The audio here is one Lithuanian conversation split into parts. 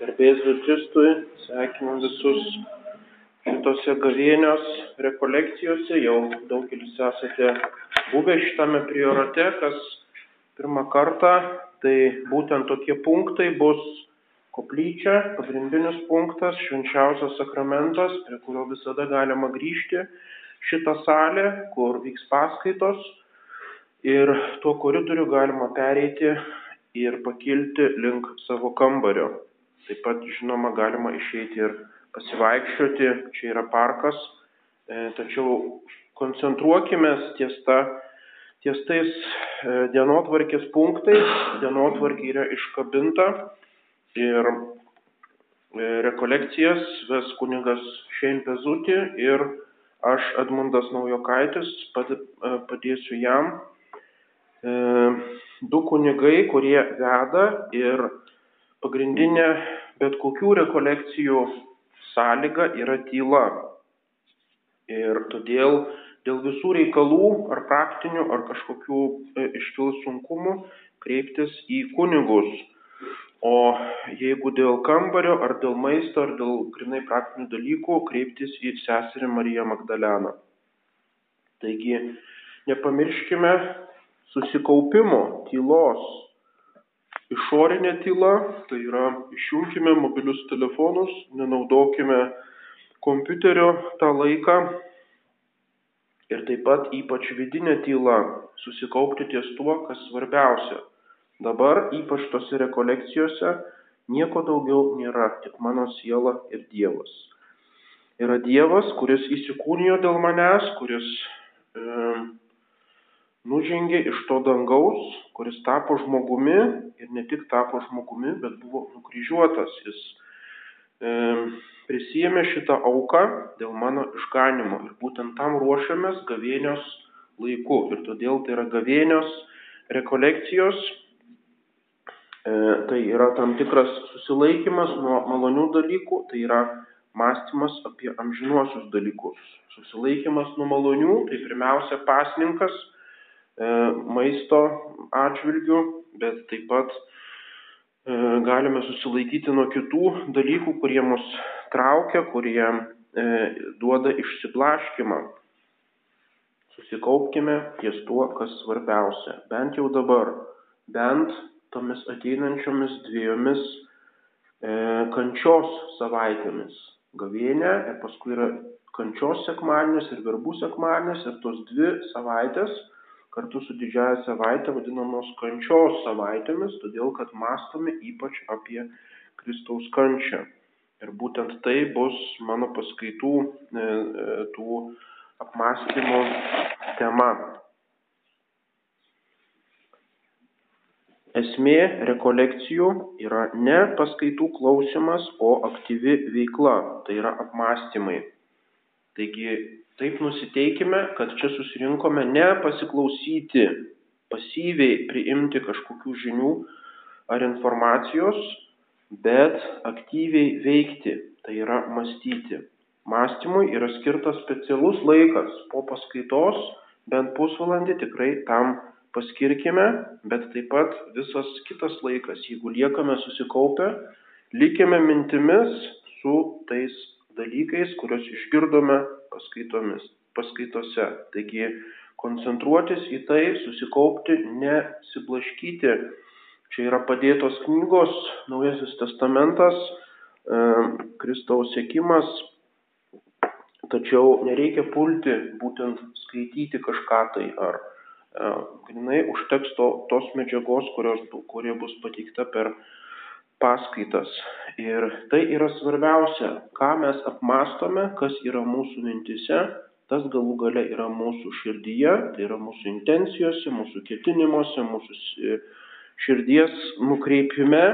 Garbėsiu Kristui, sveikinu visus šitose gavėnios rekolekcijose, jau daugelis esate buvę šitame priorate, kas pirmą kartą, tai būtent tokie punktai bus koplyčia, pagrindinis punktas, švenčiausias sakramentas, prie kurio visada galima grįžti, šitą salę, kur vyks paskaitos. Ir tuo koridoriu galima pereiti ir pakilti link savo kambario. Taip pat, žinoma, galima išeiti ir pasivaikščioti, čia yra parkas, e, tačiau koncentruokime ties, ta, ties tais e, dienotvarkės punktais. Dienotvarkė yra iškabinta ir e, rekolekcijas ves kunigas Šeinpezutį ir aš Edmundas Naujokaitis padėsiu jam. Du kunigai, kurie veda ir pagrindinė bet kokių rekolekcijų sąlyga yra tyla. Ir todėl dėl visų reikalų ar praktinių ar kažkokių e, iškilus sunkumų kreiptis į kunigus. O jeigu dėl kambario ar dėl maisto ar dėl grinai praktinių dalykų, kreiptis į seserį Mariją Magdaleną. Taigi nepamirškime susikaupimo, tylos, Išorinė tyla, tai yra išjungkime mobilius telefonus, nenaudokime kompiuterio tą laiką ir taip pat ypač vidinė tyla, susikaupti ties tuo, kas svarbiausia. Dabar ypač tose rekolekcijose nieko daugiau nėra, tik mano siela ir Dievas. Yra Dievas, kuris įsikūnijo dėl manęs, kuris e, nužengė iš to dangaus, kuris tapo žmogumi ir ne tik tapo žmogumi, bet buvo nukryžiuotas. Jis e, prisijėmė šitą auką dėl mano išganimo ir būtent tam ruošiamės gavėnios laiku. Ir todėl tai yra gavėnios rekolekcijos, e, tai yra tam tikras susilaikimas nuo malonių dalykų, tai yra mąstymas apie amžinuosius dalykus. Susilaikimas nuo malonių, tai pirmiausia pasninkas maisto atžvilgių, bet taip pat e, galime susilaikyti nuo kitų dalykų, kurie mus traukia, kurie e, duoda išsiblaškimą. Susikaupkime ties tuo, kas svarbiausia. Bent jau dabar, bent tomis ateinančiomis dviejomis e, kančios savaitėmis. Gavėnė ir paskui yra kančios sekmadienis ir verbų sekmadienis ir tos dvi savaitės kartu su didžiąja savaite vadinamos kančios savaitėmis, todėl kad mąstome ypač apie Kristaus kančią. Ir būtent tai bus mano paskaitų e, e, tų apmąstymų tema. Esmė rekolekcijų yra ne paskaitų klausimas, o aktyvi veikla, tai yra apmąstymai. Taigi taip nusiteikime, kad čia susirinkome ne pasiklausyti, pasyviai priimti kažkokių žinių ar informacijos, bet aktyviai veikti, tai yra mąstyti. Mąstymui yra skirtas specialus laikas po paskaitos, bent pusvalandį tikrai tam paskirkime, bet taip pat visas kitas laikas, jeigu liekame susikaupę, likime mintimis su tais dalykais, kuriuos išgirdome paskaitomis, paskaitose. Taigi koncentruotis į tai, susikaupti, nesiblaškyti. Čia yra padėtos knygos, Naujasis testamentas, e, Kristaus sėkimas, tačiau nereikia pulti būtent skaityti kažką tai ar e, grinai užteks to, tos medžiagos, kurios, kurie bus pateikta per paskaitas. Ir tai yra svarbiausia, ką mes apmastome, kas yra mūsų mintise, tas galų gale yra mūsų širdyje, tai yra mūsų intencijose, mūsų ketinimuose, mūsų širdies nukreipime,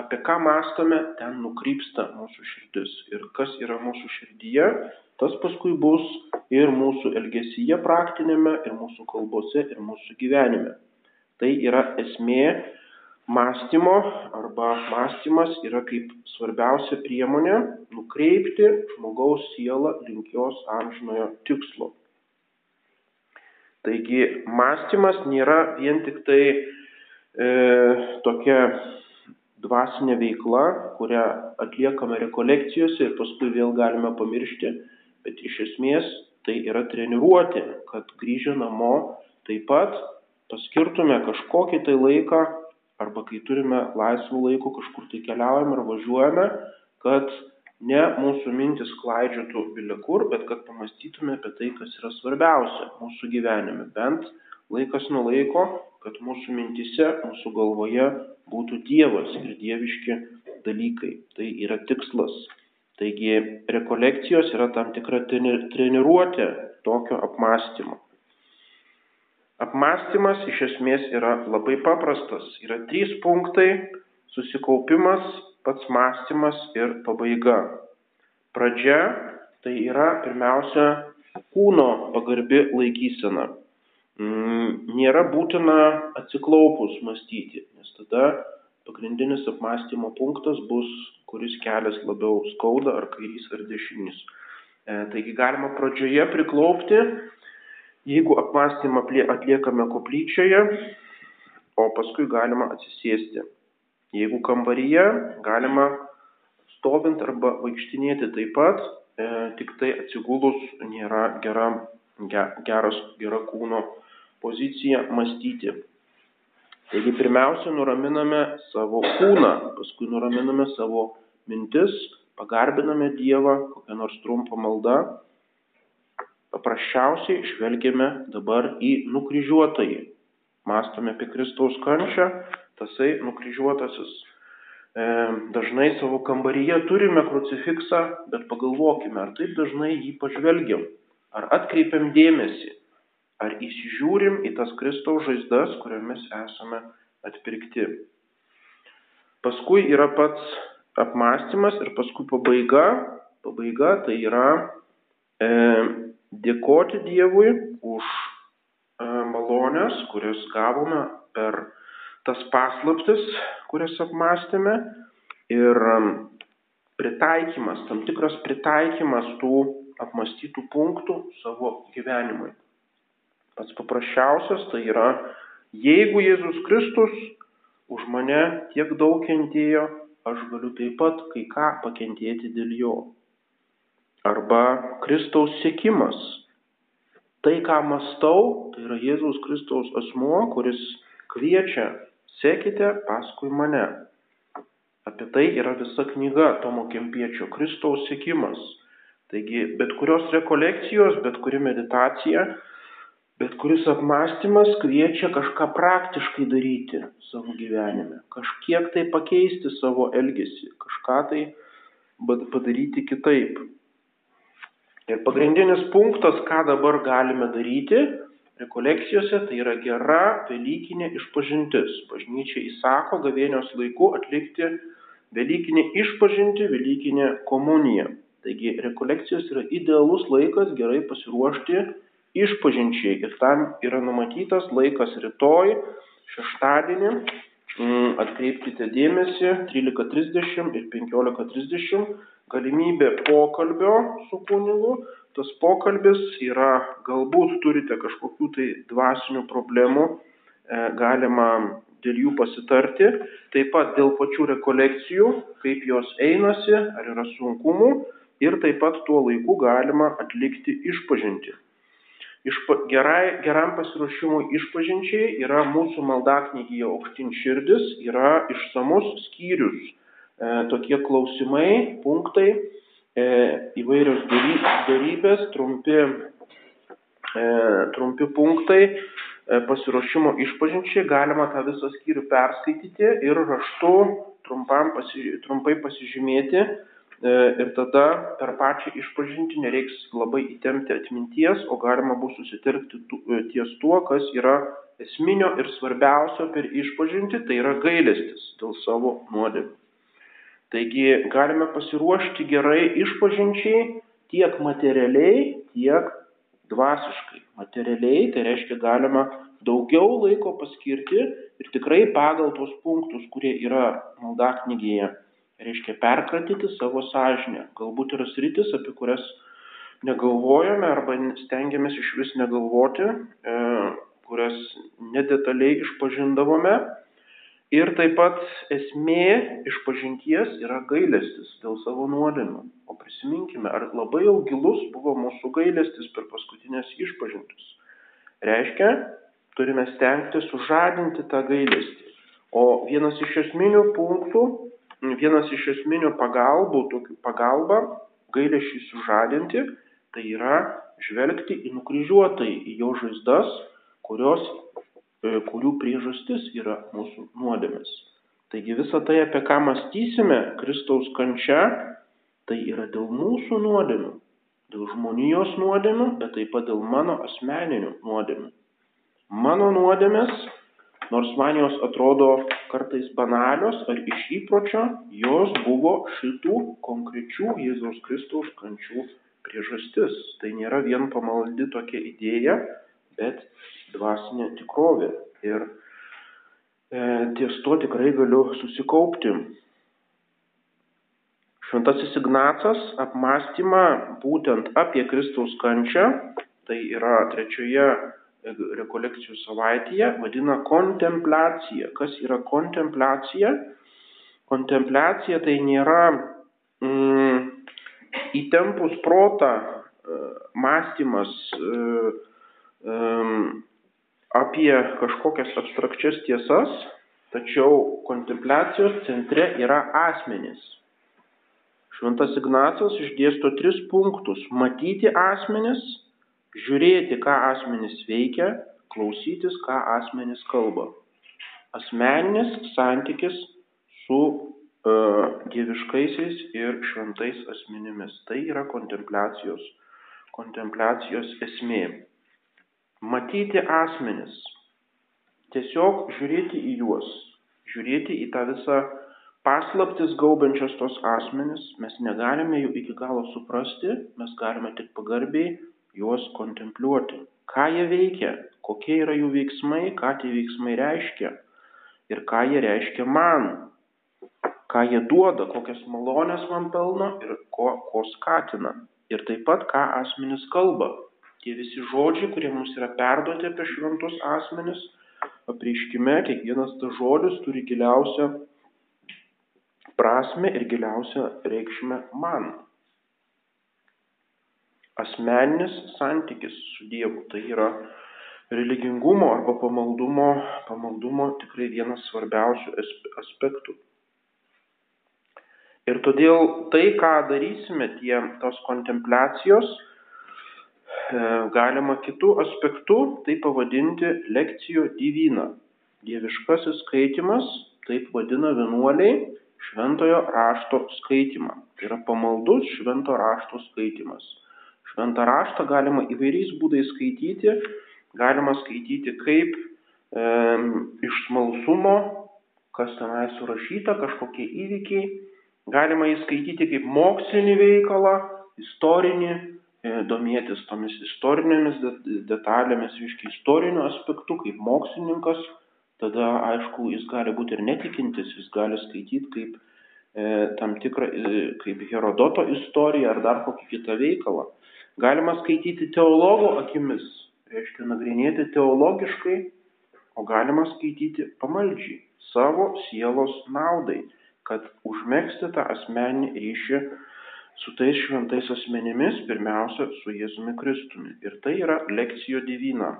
apie ką mastome, ten nukrypsta mūsų širdis. Ir kas yra mūsų širdyje, tas paskui bus ir mūsų elgesyje praktinėme, ir mūsų kalbose, ir mūsų gyvenime. Tai yra esmė mąstymo arba mąstymas yra kaip svarbiausia priemonė nukreipti žmogaus sielą link jos amžinojo tikslo. Taigi mąstymas nėra vien tik tai e, tokia dvasinė veikla, kurią atliekame rekolekcijose ir paskui vėl galime pamiršti, bet iš esmės tai yra treniruoti, kad grįžę namo taip pat paskirtume kažkokį tai laiką arba kai turime laisvų laiko kažkur tai keliaujame ar važiuojame, kad ne mūsų mintis klaidžiotų bilekur, bet kad pamastytume apie tai, kas yra svarbiausia mūsų gyvenime. Bent laikas nuo laiko, kad mūsų mintise, mūsų galvoje būtų Dievas ir dieviški dalykai. Tai yra tikslas. Taigi rekolekcijos yra tam tikra treniruotė tokio apmąstymo. Apmąstymas iš esmės yra labai paprastas. Yra trys punktai - susikaupimas, pats mąstymas ir pabaiga. Pradžia tai yra pirmiausia kūno pagarbi laikysena. Mm, nėra būtina atsiklaupus mąstyti, nes tada pagrindinis apmąstymo punktas bus, kuris kelias labiau skauda, ar kairys, ar dešinys. E, taigi galima pradžioje priklaupti, jeigu apmąstymą atliekame koplyčioje, o paskui galima atsisėsti. Jeigu kambaryje, galima stovint arba vaikštinėti taip pat, e, tik tai atsigulus nėra gera, geras, gera kūno pozicija mąstyti. Taigi pirmiausia nuraminame savo kūną, paskui nuraminame savo mintis, pagarbiname Dievą, kokią nors trumpą maldą. Paprasčiausiai žvelgiame dabar į nukryžiuotąjį. Mastome apie Kristaus kančią, tasai nukryžiuotasis. E, dažnai savo kambaryje turime krucifiksą, bet pagalvokime, ar taip dažnai jį pažvelgiam, ar atkreipiam dėmesį, ar įsižiūrim į tas Kristaus žaizdas, kuriomis esame atpirkti. Paskui yra pats apmąstymas ir paskui pabaiga. Pabaiga tai yra e, dėkoti Dievui už e, malonės, kurias gavome per tas paslaptis, kurias apmąstėme ir pritaikymas, tam tikras pritaikymas tų apmastytų punktų savo gyvenimui. Pats paprasčiausias tai yra, jeigu Jėzus Kristus už mane tiek daug kentėjo, aš galiu taip pat kai ką pakentėti dėl jo. Arba Kristaus sėkimas. Tai, ką mastau, tai yra Jėzaus Kristaus asmuo, kuris kviečia, sekite paskui mane. Apie tai yra visa knyga Tomo Kempiečio Kristaus sėkimas. Taigi, bet kurios rekolekcijos, bet kuri meditacija bet kuris apmąstymas kviečia kažką praktiškai daryti savo gyvenime, kažkiek tai pakeisti savo elgesį, kažką tai padaryti kitaip. Ir pagrindinis punktas, ką dabar galime daryti rekolekcijose, tai yra gera Velykinė išpažintis. Bažnyčia įsako gavėnios laiku atlikti Velykinę išpažinti, Velykinę komuniją. Taigi rekolekcijos yra idealus laikas gerai pasiruošti išpažinčiai ir tam yra numatytas laikas rytoj, šeštadienį. Mm, atkreipkite dėmesį 13.30 ir 15.30 galimybė pokalbio su kunigu. Tas pokalbis yra, galbūt turite kažkokių tai dvasinių problemų, e, galima dėl jų pasitarti, taip pat dėl pačių rekolekcijų, kaip jos einasi, ar yra sunkumų ir taip pat tuo laiku galima atlikti išpažinti. Išpa, gerai, geram pasiruošimui išpažinčiai yra mūsų maldaknygyje aukštin širdis, yra išsamus skyrius, tokie klausimai, punktai, e, įvairios darybės, trumpi, e, trumpi punktai. E, pasiruošimo išpažinčiai, galima tą visą skyrių perskaityti ir raštu pasi, trumpai pasižymėti. E, ir tada per pačią išpažinti nereiks labai įtempti atminties, o galima bus susitelkti e, ties tuo, kas yra esminio ir svarbiausio per išpažinti, tai yra gailestis dėl savo nuodėmių. Taigi galime pasiruošti gerai išpažinčiai tiek materialiai, tiek dvasiškai. Materialiai tai reiškia galima daugiau laiko paskirti ir tikrai pagal tos punktus, kurie yra maldaknygėje reiškia perkratyti savo sąžinę. Galbūt yra sritis, apie kurias negalvojame arba stengiamės iš vis negalvoti, e, kurias nedetaliai išpažindavome. Ir taip pat esmė išpažinties yra gailestis dėl savo nuodėmių. O prisiminkime, ar labai jau gilus buvo mūsų gailestis per paskutinės išpažintis. Reiškia, turime stengtis sužadinti tą gailestį. O vienas iš esminių punktų, vienas iš esminių pagalbų, tokių pagalba gailesčiai sužadinti, tai yra žvelgti į nukryžiuotai, į jo žaizdas, kurios kurių priežastis yra mūsų nuodėmės. Taigi visą tai, apie ką mąstysime, Kristaus kančia, tai yra dėl mūsų nuodėmių, dėl žmonijos nuodėmių, bet taip pat dėl mano asmeninių nuodėmių. Mano nuodėmės, nors man jos atrodo kartais banalios ar iš įpročio, jos buvo šitų konkrečių Jėzaus Kristaus kančių priežastis. Tai nėra vien pamaldi tokia idėja, bet dvasinė tikrovė. Ir e, ties to tikrai galiu susikaupti. Šventasis Ignacas apmąstymą būtent apie Kristaus kančią, tai yra trečioje rekolekcijų savaitėje, vadina kontempliacija. Kas yra kontempliacija? Kontempliacija tai nėra mm, įtempus protą e, mąstymas, e, apie kažkokias abstrakčias tiesas, tačiau kontempliacijos centre yra asmenys. Šventas Ignacas išdėsto tris punktus - matyti asmenis, žiūrėti, ką asmenis veikia, klausytis, ką asmenis kalba. Asmeninis santykis su uh, dieviškaisiais ir šventais asmenimis. Tai yra kontempliacijos, kontempliacijos esmė matyti asmenis, tiesiog žiūrėti į juos, žiūrėti į tą visą paslaptis gaubiančios tos asmenis, mes negalime jų iki galo suprasti, mes galime tik pagarbiai juos kontempliuoti. Ką jie veikia, kokie yra jų veiksmai, ką tie veiksmai reiškia ir ką jie reiškia man, ką jie duoda, kokias malonės man pelno ir ko, ko skatina. Ir taip pat, ką asmenys kalba, tie visi žodžiai, kurie mums yra perduoti apie šventus asmenis, apreiškime, kiekvienas tas žodis turi giliausią prasme ir giliausią reikšmę man. Asmeninis santykis su Dievu tai yra religingumo arba pamaldumo, pamaldumo tikrai vienas svarbiausių aspektų. Ir todėl tai, ką darysime, tie tos kontempliacijos, galima kitų aspektų tai pavadinti lekcijų divyną. Dieviškasis skaitimas, taip vadina vienuoliai, šventojo rašto skaitimą. Tai yra pamaldus švento rašto skaitimas. Šventą raštą galima įvairiais būdais skaityti. Galima skaityti kaip e, iš smalsumo, kas tenai surašyta, kažkokie įvykiai. Galima įskaityti kaip mokslinį veikalą, istorinį E, domėtis tomis istorinėmis detalėmis, reiškia istoriniu aspektu, kaip mokslininkas, tada aišku, jis gali būti ir netikintis, jis gali skaityti kaip e, tam tikrą, e, kaip Herodoto istoriją ar dar kokį kitą veikalą. Galima skaityti teologo akimis, reiškia nagrinėti teologiškai, o galima skaityti pamaldžiai, savo sielos naudai, kad užmėgsti tą asmeninį ryšį su tais šventais asmenimis, pirmiausia, su Jėzumi Kristumi. Ir tai yra lekcijo divina.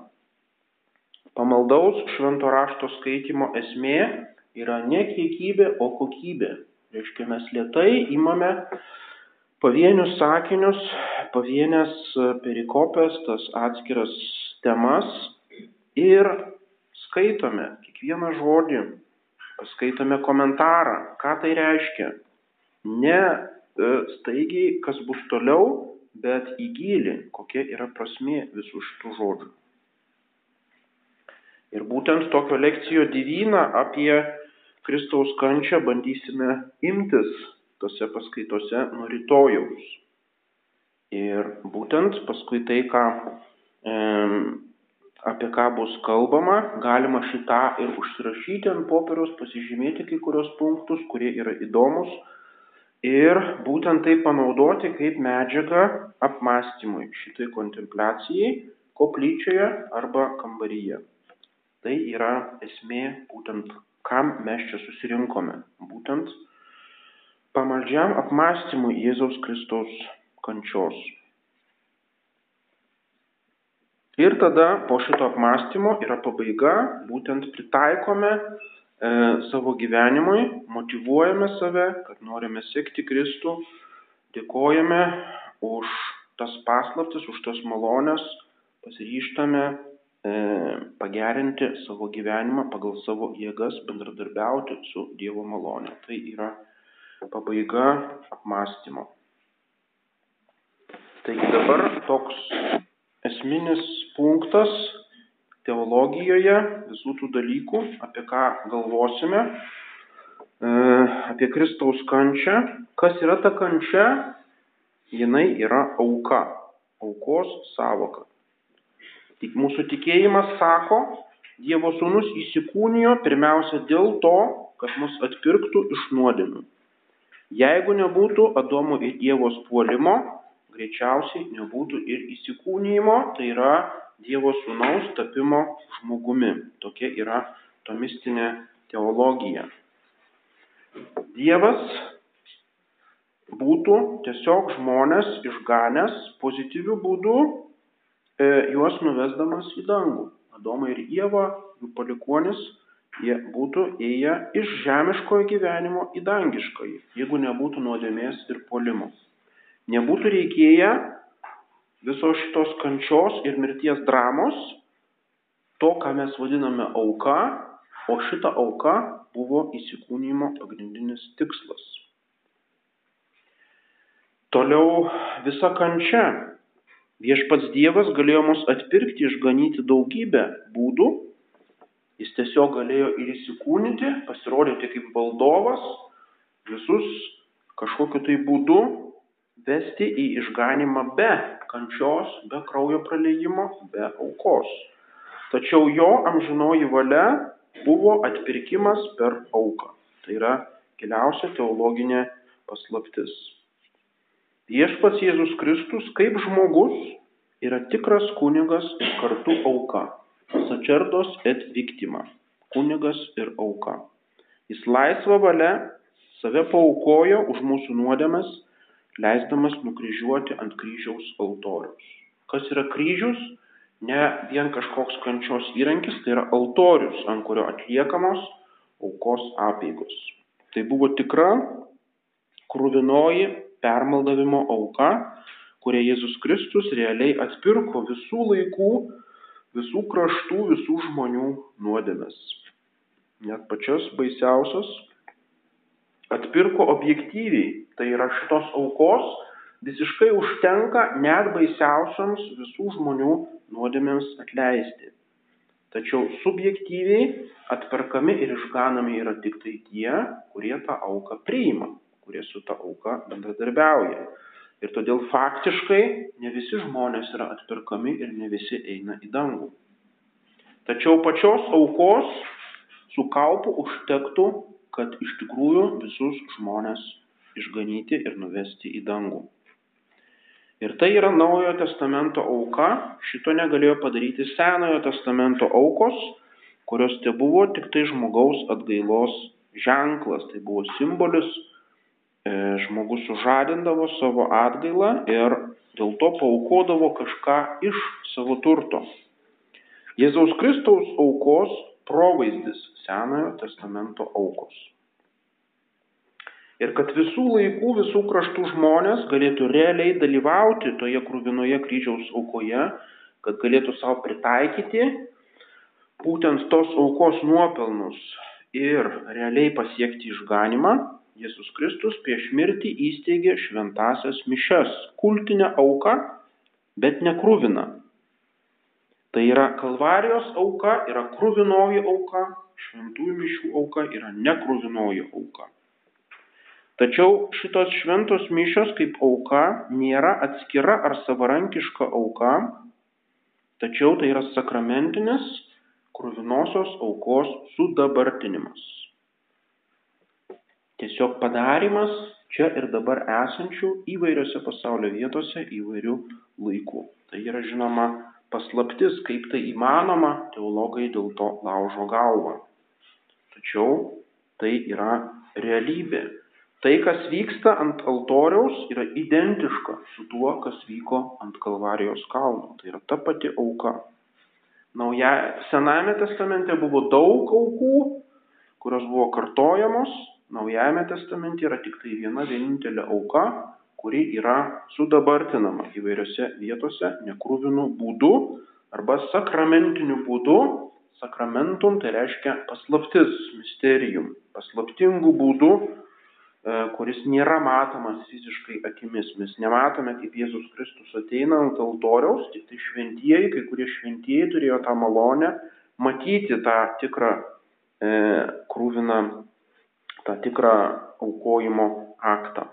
Pamaldaus švento rašto skaitimo esmė yra ne kiekybė, o kokybė. Reiškia, mes lietai imame pavienius sakinius, pavienės perikopės, tas atskiras temas ir skaitome kiekvieną žodį, paskaitome komentarą, ką tai reiškia. Ne staigiai, kas bus toliau, bet į gilį, kokia yra prasmė visų šitų žodžių. Ir būtent tokio lekcijo divyną apie Kristaus kančią bandysime imtis tose paskaitose nuo rytojaus. Ir būtent paskui tai, ką, e, apie ką bus kalbama, galima šitą ir užsirašyti ant popieriaus, pasižymėti kai kurios punktus, kurie yra įdomus ir būtent tai panaudoti kaip medžiagą apmąstymui, šitai kontempliacijai koplyčioje arba kambaryje. Tai yra esmė būtent kam mes čia susirinkome. Būtent pamaldžiam apmąstymui Jėzaus Kristaus kančios. Ir tada po šito apmąstymo yra pabaiga, būtent pritaikome savo gyvenimui, motivuojame save, kad norime sekti Kristų, dėkojame už tas paslaptis, už tas malonės, pasiryštame e, pagerinti savo gyvenimą pagal savo jėgas, bendradarbiauti su Dievo malonė. Tai yra pabaiga apmąstymo. Taigi dabar toks esminis punktas teologijoje visų tų dalykų, apie ką galvosime, e, apie Kristaus kančią. Kas yra ta kančia? Jinai yra auka, aukos savoka. Tik mūsų tikėjimas sako, Dievo sūnus įsikūnijo pirmiausia dėl to, kad mus atpirktų iš nuodėmių. Jeigu nebūtų Adomo ir Dievos puolimo, greičiausiai nebūtų ir įsikūnymo, tai yra Dievo sūnaus tapimo žmogumi. Tokia yra tomistinė teologija. Dievas būtų tiesiog žmonės išganęs pozityvių būdų, e, juos nuvesdamas į dangų. Adomą ir Ievą, jų palikonis jie būtų ėję iš žemiškojo gyvenimo į dangiškąjį, jeigu nebūtų nuodėmės ir polimo. Nebūtų reikėję visos šitos kančios ir mirties dramos, to, ką mes vadiname auka, o šita auka buvo įsikūnymo pagrindinis tikslas. Toliau visa kančia. Viešpats Dievas galėjo mus atpirkti, išganyti daugybę būdų, Jis tiesiog galėjo ir įsikūnyti, pasirodyti kaip valdovas, visus kažkokiu tai būdu vesti į išganimą be kančios, be kraujo praleimo, be aukos. Tačiau jo amžinoji valia buvo atpirkimas per auką. Tai yra giliausia teologinė paslaptis. Viešpats Jėzus Kristus kaip žmogus yra tikras kunigas ir kartu auka sačerdos et victima - kunigas ir auka. Jis laisvą valią save paukojo už mūsų nuodėmes, leisdamas nukryžiuoti ant kryžiaus altoriaus. Kas yra kryžius? Ne vien kažkoks kančios įrankis, tai yra altorius, ant kurio atliekamos aukos apėgos. Tai buvo tikra krūvinoji permaldavimo auka, kuria Jėzus Kristus realiai atpirko visų laikų visų kraštų, visų žmonių nuodėmes. Net pačias baisiausias atpirko objektyviai, tai yra šitos aukos visiškai užtenka net baisiausiams visų žmonių nuodėmėms atleisti. Tačiau subjektyviai atperkami ir išganami yra tik tai tie, kurie tą auką priima, kurie su tą auką bendradarbiauja. Ir todėl faktiškai ne visi žmonės yra atpirkami ir ne visi eina į dangų. Tačiau pačios aukos su kaupu užtektų, kad iš tikrųjų visus žmonės išganyti ir nuvesti į dangų. Ir tai yra Naujojo testamento auka, šito negalėjo padaryti Senojo testamento aukos, kurios te buvo tik tai žmogaus atgailos ženklas, tai buvo simbolis E, žmogus sužadindavo savo atgailą ir dėl to paukodavo kažką iš savo turto. Jėzaus Kristaus aukos provaizdis Senojo testamento aukos. Ir kad visų laikų, visų kraštų žmonės galėtų realiai dalyvauti toje krūvinoje kryžiaus aukoje, kad galėtų savo pritaikyti būtent tos aukos nuopelnus ir realiai pasiekti išganimą, Jėzus Kristus prieš mirtį įsteigė šventasias mišes, kultinę auką, bet ne krūviną. Tai yra kalvarijos auka, yra krūvinoji auka, šventųjų mišių auka yra nekrūvinoji auka. Tačiau šitos šventos mišios kaip auka nėra atskira ar savarankiška auka, tačiau tai yra sakramentinis krūvinosios aukos sudabartinimas tiesiog padarimas čia ir dabar esančių įvairiose pasaulio vietose įvairių laikų. Tai yra žinoma paslaptis, kaip tai įmanoma, teologai dėl to laužo galvą. Tačiau tai yra realybė. Tai, kas vyksta ant altoriaus, yra identiška su tuo, kas vyko ant Kalvarijos kalno. Tai yra ta pati auka. Nauja, Sename testamente buvo daug aukų, kurios buvo kartojamos. Naujame testamente yra tik tai viena vienintelė auka, kuri yra sudabartinama įvairiose vietose nekrūvinų būdų arba sakramentiniu būdu. Sakramentum tai reiškia paslaptis, misterijum, paslaptingų būdų kuris nėra matomas fiziškai akimis. Mes nematome, kaip Jėzus Kristus ateina ant altoriaus, tik tai šventieji, kai kurie šventieji turėjo tą malonę matyti tą tikrą e, krūviną, tą tikrą aukojimo aktą.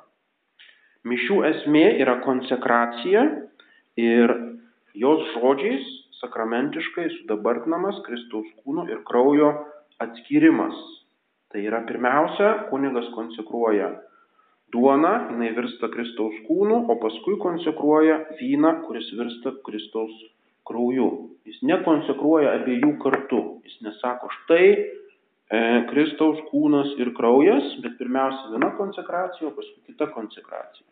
Mišių esmė yra konsekracija ir jos žodžiais sakramentiškai sudabartinamas Kristaus kūno ir kraujo atskirimas Tai yra pirmiausia, kunigas konsekruoja duoną, jinai virsta Kristaus kūnu, o paskui konsekruoja vyną, kuris virsta Kristaus krauju. Jis nekonsekruoja abiejų kartu. Jis nesako štai e, Kristaus kūnas ir kraujas, bet pirmiausia viena konsekracija, o paskui kita konsekracija.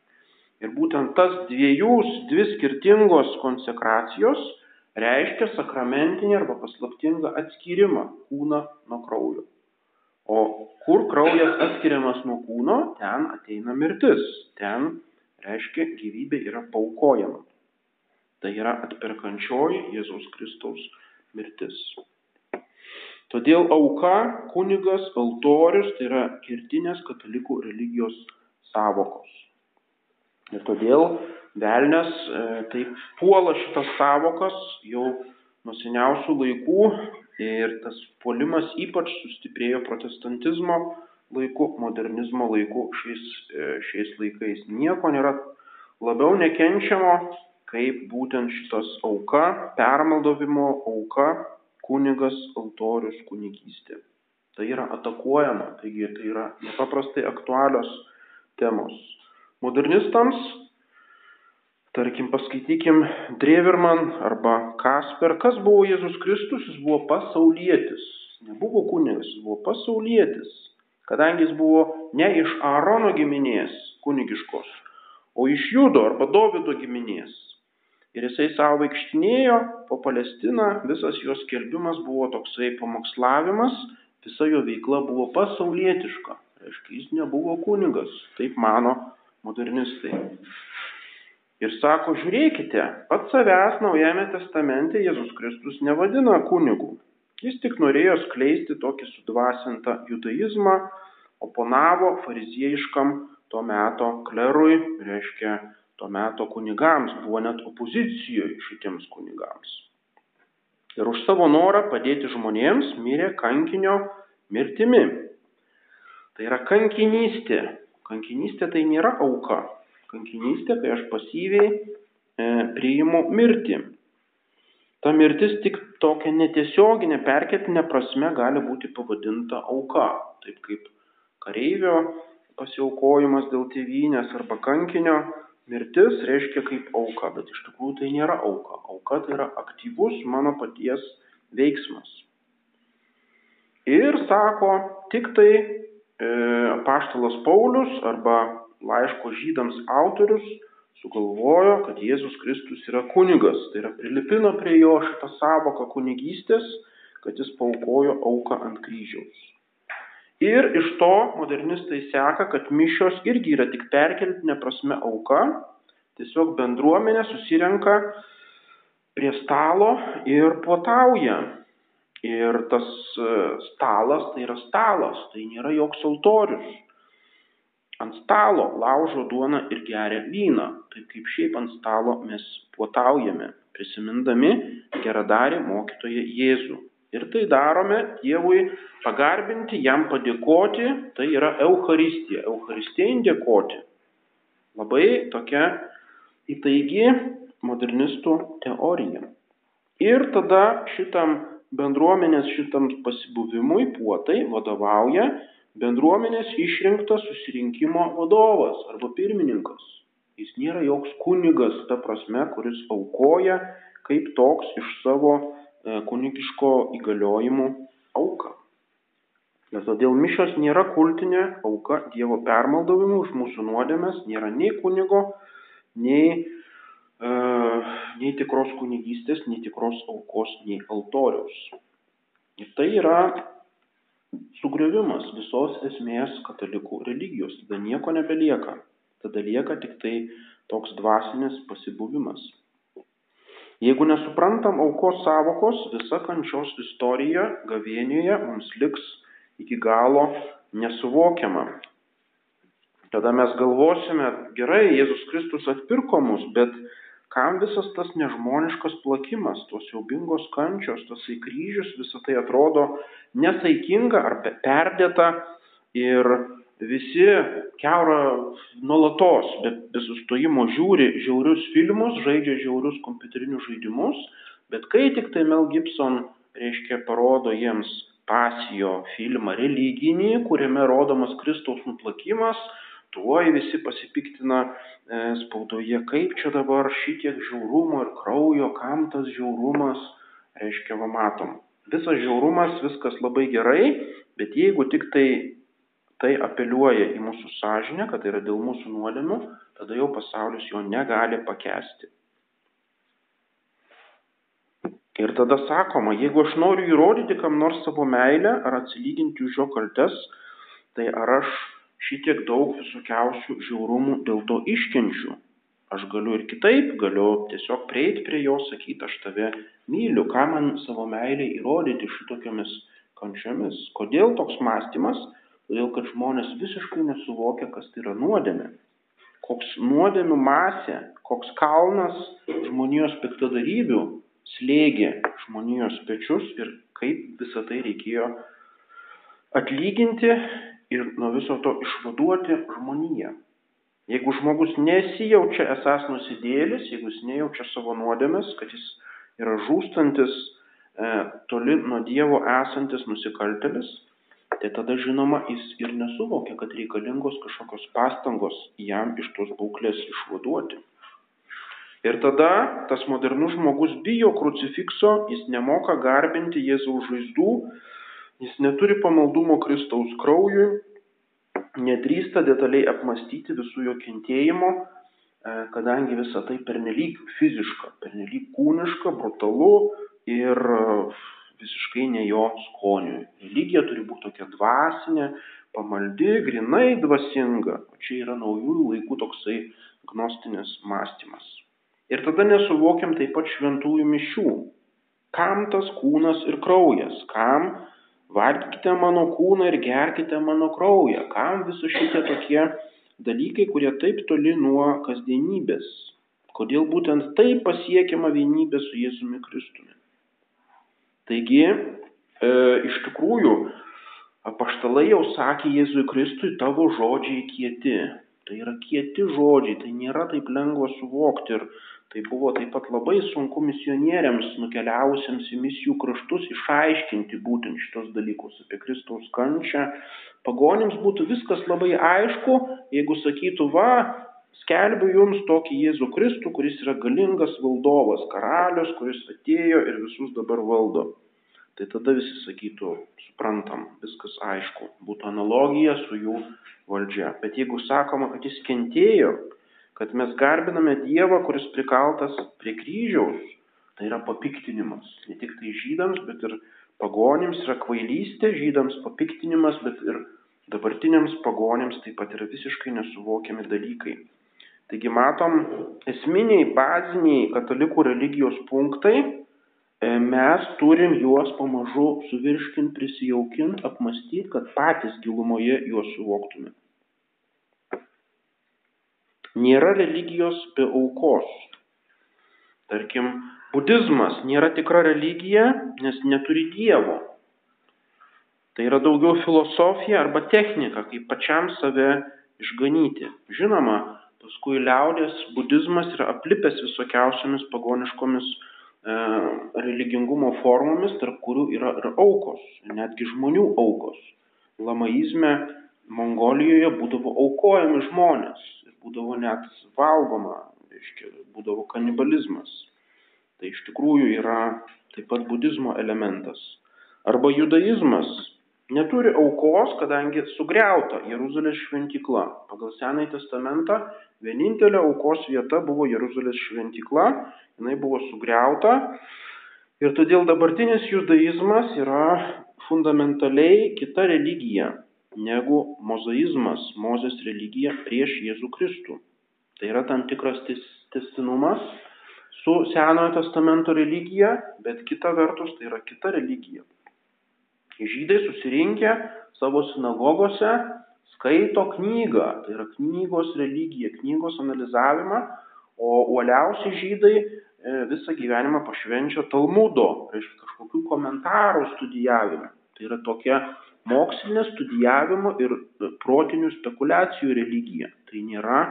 Ir būtent tas dviejų, dvi skirtingos konsekracijos reiškia sakramentinį arba paslaptingą atskirimą kūną nuo kraujo. O kur kraujas atskiriamas nuo kūno, ten ateina mirtis. Ten, reiškia, gyvybė yra paukojama. Tai yra atperkančioji Jėzaus Kristaus mirtis. Todėl auka, kunigas, altorius tai yra kirtinės katalikų religijos savokos. Ir todėl velnės e, taip puola šitas savokas jau nuo seniausių laikų Ir tas puolimas ypač sustiprėjo protestantizmo laiku, modernizmo laiku šiais, e, šiais laikais. Nieko nėra labiau nekenčiamo, kaip būtent šitas auka, permaldovimo auka, kunigas, altorius, kunigystė. Tai yra atakuojama, taigi tai yra nepaprastai aktualios temos. Modernistams Tarkim, paskaitykim Dreverman arba Kasper. Kas buvo Jėzus Kristus? Jis buvo pasaulietis. Nebuvo kunigas, jis buvo pasaulietis. Kadangi jis buvo ne iš Aarono giminės kunigiškos, o iš Judo arba Dovido giminės. Ir jisai savo vaikštinėjo po Palestiną, visas jos skelbimas buvo toksai pamokslavimas, visa jo veikla buvo pasaulietiška. Reiškia, jis nebuvo kunigas, taip mano modernistai. Ir sako, žiūrėkite, pats savęs Naujame testamente Jėzus Kristus nevadina kunigu. Jis tik norėjo skleisti tokį sudvasintą judaizmą, oponavo fariziejiškam to meto klerui, reiškia to meto kunigams, buvo net opozicijoje šitiems kunigams. Ir už savo norą padėti žmonėms mirė kankinio mirtimi. Tai yra kankinystė. Kankinystė tai nėra auka, kankinystė, kai aš pasyviai e, priimu mirtį. Ta mirtis tik tokia netiesioginė, perketinė prasme gali būti pavadinta auka, taip kaip kareivio pasiaukojimas dėl tėvynės arba kankinio mirtis reiškia kaip auka, bet iš tikrųjų tai nėra auka. Auka tai yra aktyvus mano paties veiksmas. Ir sako, tik tai e, apaštalas Paulius arba laiško žydams autorius sugalvojo, kad Jėzus Kristus yra kunigas. Tai yra prilipino prie jo šitą savoką kunigystės, kad jis paukojo auką ant kryžiaus. Ir iš to modernistai seka, kad mišios irgi yra tik perkeltinė prasme auka, tiesiog bendruomenė susirenka prie stalo ir puotauja. Ir tas e, stalas tai yra stalas, tai nėra joks altorius ant stalo laužo duoną ir geria vyną, taip kaip šiaip ant stalo mes puotaujame, prisimindami geradarį mokytoją Jėzų. Ir tai darome Dievui pagarbinti, jam padėkoti, tai yra Euharistija. Euharistijai dėkoti. Labai tokia įtaigi modernistų teorija. Ir tada šitam bendruomenės, šitam pasibuvimui puotai vadovauja bendruomenės išrinktas susirinkimo vadovas arba pirmininkas. Jis nėra joks kunigas, ta prasme, kuris aukoja kaip toks iš savo e, kunigiško įgaliojimų auką. Ir todėl mišios nėra kultinė auka Dievo permaldavimui už mūsų nuodėmes, nėra nei kunigo, nei, uh, nei tikros kunigystės, nei tikros aukos, nei altoriaus. Ir tai yra sugriovimas visos esmės katalikų religijos. Tada nieko nebelieka. Tada lieka tik tai toks dvasinis pasibuvimas. Jeigu nesuprantam aukos savokos, visa kančios istorija gavėnėje mums liks iki galo nesuvokiama. Tada mes galvosime, gerai, Jėzus Kristus atpirko mus, bet kam visas tas nežmoniškas plakimas, tos siaubingos kančios, tas į kryžius, visą tai atrodo nesaikinga ar perdėta ir visi keurą nuolatos, bet be sustojimo žiūri žiaurius filmus, žaidžia žiaurius kompiuterinius žaidimus, bet kai tik tai Mel Gibson, reiškia, parodo jiems pasijo filmą religinį, kuriame rodomas Kristaus nuplakimas, tuoj visi pasipiktina e, spaudoje, kaip čia dabar šitiek žiaurumo ir kraujo, kam tas žiaurumas, reiškia, va matom. Visas žiaurumas, viskas labai gerai, bet jeigu tik tai tai apeliuoja į mūsų sąžinę, kad tai yra dėl mūsų nuodėmių, tada jau pasaulis jo negali pakesti. Ir tada sakoma, jeigu aš noriu įrodyti kam nors savo meilę ar atsilyginti už jo kaltes, tai ar aš šitiek daug visokiausių žiaurumų dėl to iškenčiu. Aš galiu ir kitaip, galiu tiesiog prieiti prie jo, sakyti, aš tave myliu, ką man savo meilį įrodyti šitokiamis kančiomis. Kodėl toks mąstymas? Todėl, kad žmonės visiškai nesuvokia, kas tai yra nuodėmė. Koks nuodėmių masė, koks kalnas žmonijos piktadarybių slėgė žmonijos pečius ir kaip visą tai reikėjo atlyginti ir nuo viso to išvaduoti žmoniją. Jeigu žmogus nesijaučia esas nusidėlis, jeigu jis nejaučia savo nuodėmės, kad jis yra žūstantis, e, toli nuo Dievo esantis nusikaltelis, tai tada žinoma jis ir nesuvokia, kad reikalingos kažkokios pastangos jam iš tos būklės išvaduoti. Ir tada tas modernus žmogus bijo krucifikso, jis nemoka garbinti Jėzaus žaizdų, jis neturi pamaldumo Kristaus kraujui, nedrįsta detaliai apmastyti visų jo kentėjimo, e, kadangi visa tai pernelyg fiziška, pernelyg kūniška, brutalu ir e, visiškai ne jo skoniui. Religija turi būti tokia dvasinė, pamaldi, grinai dvasinga. O čia yra naujųjų laikų toksai gnostinis mąstymas. Ir tada nesuvokiam taip pat šventųjų mišių. Kam tas kūnas ir kraujas? Kam valgykite mano kūną ir gerkite mano kraują? Kam visi šitie tokie dalykai, kurie taip toli nuo kasdienybės? Kodėl būtent taip pasiekiama vienybė su Jėzumi Kristumi? Taigi, e, iš tikrųjų, apaštalai jau sakė Jėzui Kristui, tavo žodžiai kieti. Tai yra kieti žodžiai, tai nėra taip lengva suvokti ir Tai buvo taip pat labai sunku misionieriams nukeliausiems į misijų kraštus išaiškinti būtent šitos dalykus apie Kristaus kančią. Pagonims būtų viskas labai aišku, jeigu sakytų, va, skelbiu jums tokį Jėzų Kristų, kuris yra galingas valdovas, karalius, kuris atėjo ir visus dabar valdo. Tai tada visi sakytų, suprantam, viskas aišku, būtų analogija su jų valdžia. Bet jeigu sakoma, kad jis kentėjo, kad mes garbiname Dievą, kuris prikaltas prie kryžiaus, tai yra papiktinimas. Ne tik tai žydams, bet ir pagonims yra kvailystė, žydams papiktinimas, bet ir dabartiniams pagonims taip pat yra visiškai nesuvokiami dalykai. Taigi matom, esminiai, baziniai katalikų religijos punktai, e, mes turim juos pamažu suvirškinti, prisijaukinti, apmastyti, kad patys gilumoje juos suvoktume. Nėra religijos be aukos. Tarkim, budizmas nėra tikra religija, nes neturi Dievo. Tai yra daugiau filosofija arba technika, kaip pačiam save išganyti. Žinoma, paskui liaudės budizmas yra aplipęs visokiausiamis pagoniškomis e, religingumo formomis, tarp kurių yra ir aukos, netgi žmonių aukos. Lamaizme Mongolijoje būdavo aukojami žmonės būdavo net valgoma, reiškia, būdavo kanibalizmas. Tai iš tikrųjų yra taip pat budizmo elementas. Arba judaizmas. neturi aukos, kadangi sugriauta Jeruzalės šventykla. Pagal Senąjį testamentą vienintelė aukos vieta buvo Jeruzalės šventykla, jinai buvo sugriauta ir todėl dabartinis judaizmas yra fundamentaliai kita religija negu mozaizmas, Mozės religija prieš Jėzų Kristų. Tai yra tam tikras testinumas su Senojo testamento religija, bet kita vertus tai yra kita religija. Žydai susirinkę savo sinagogose skaito knygą, tai yra knygos religija, knygos analizavimą, o uoliausi žydai e, visą gyvenimą pašvenčia Talmudo, reiškia kažkokių komentarų studijavimą. Tai yra tokia mokslinė studijavimo ir protinių spekulacijų religija. Tai nėra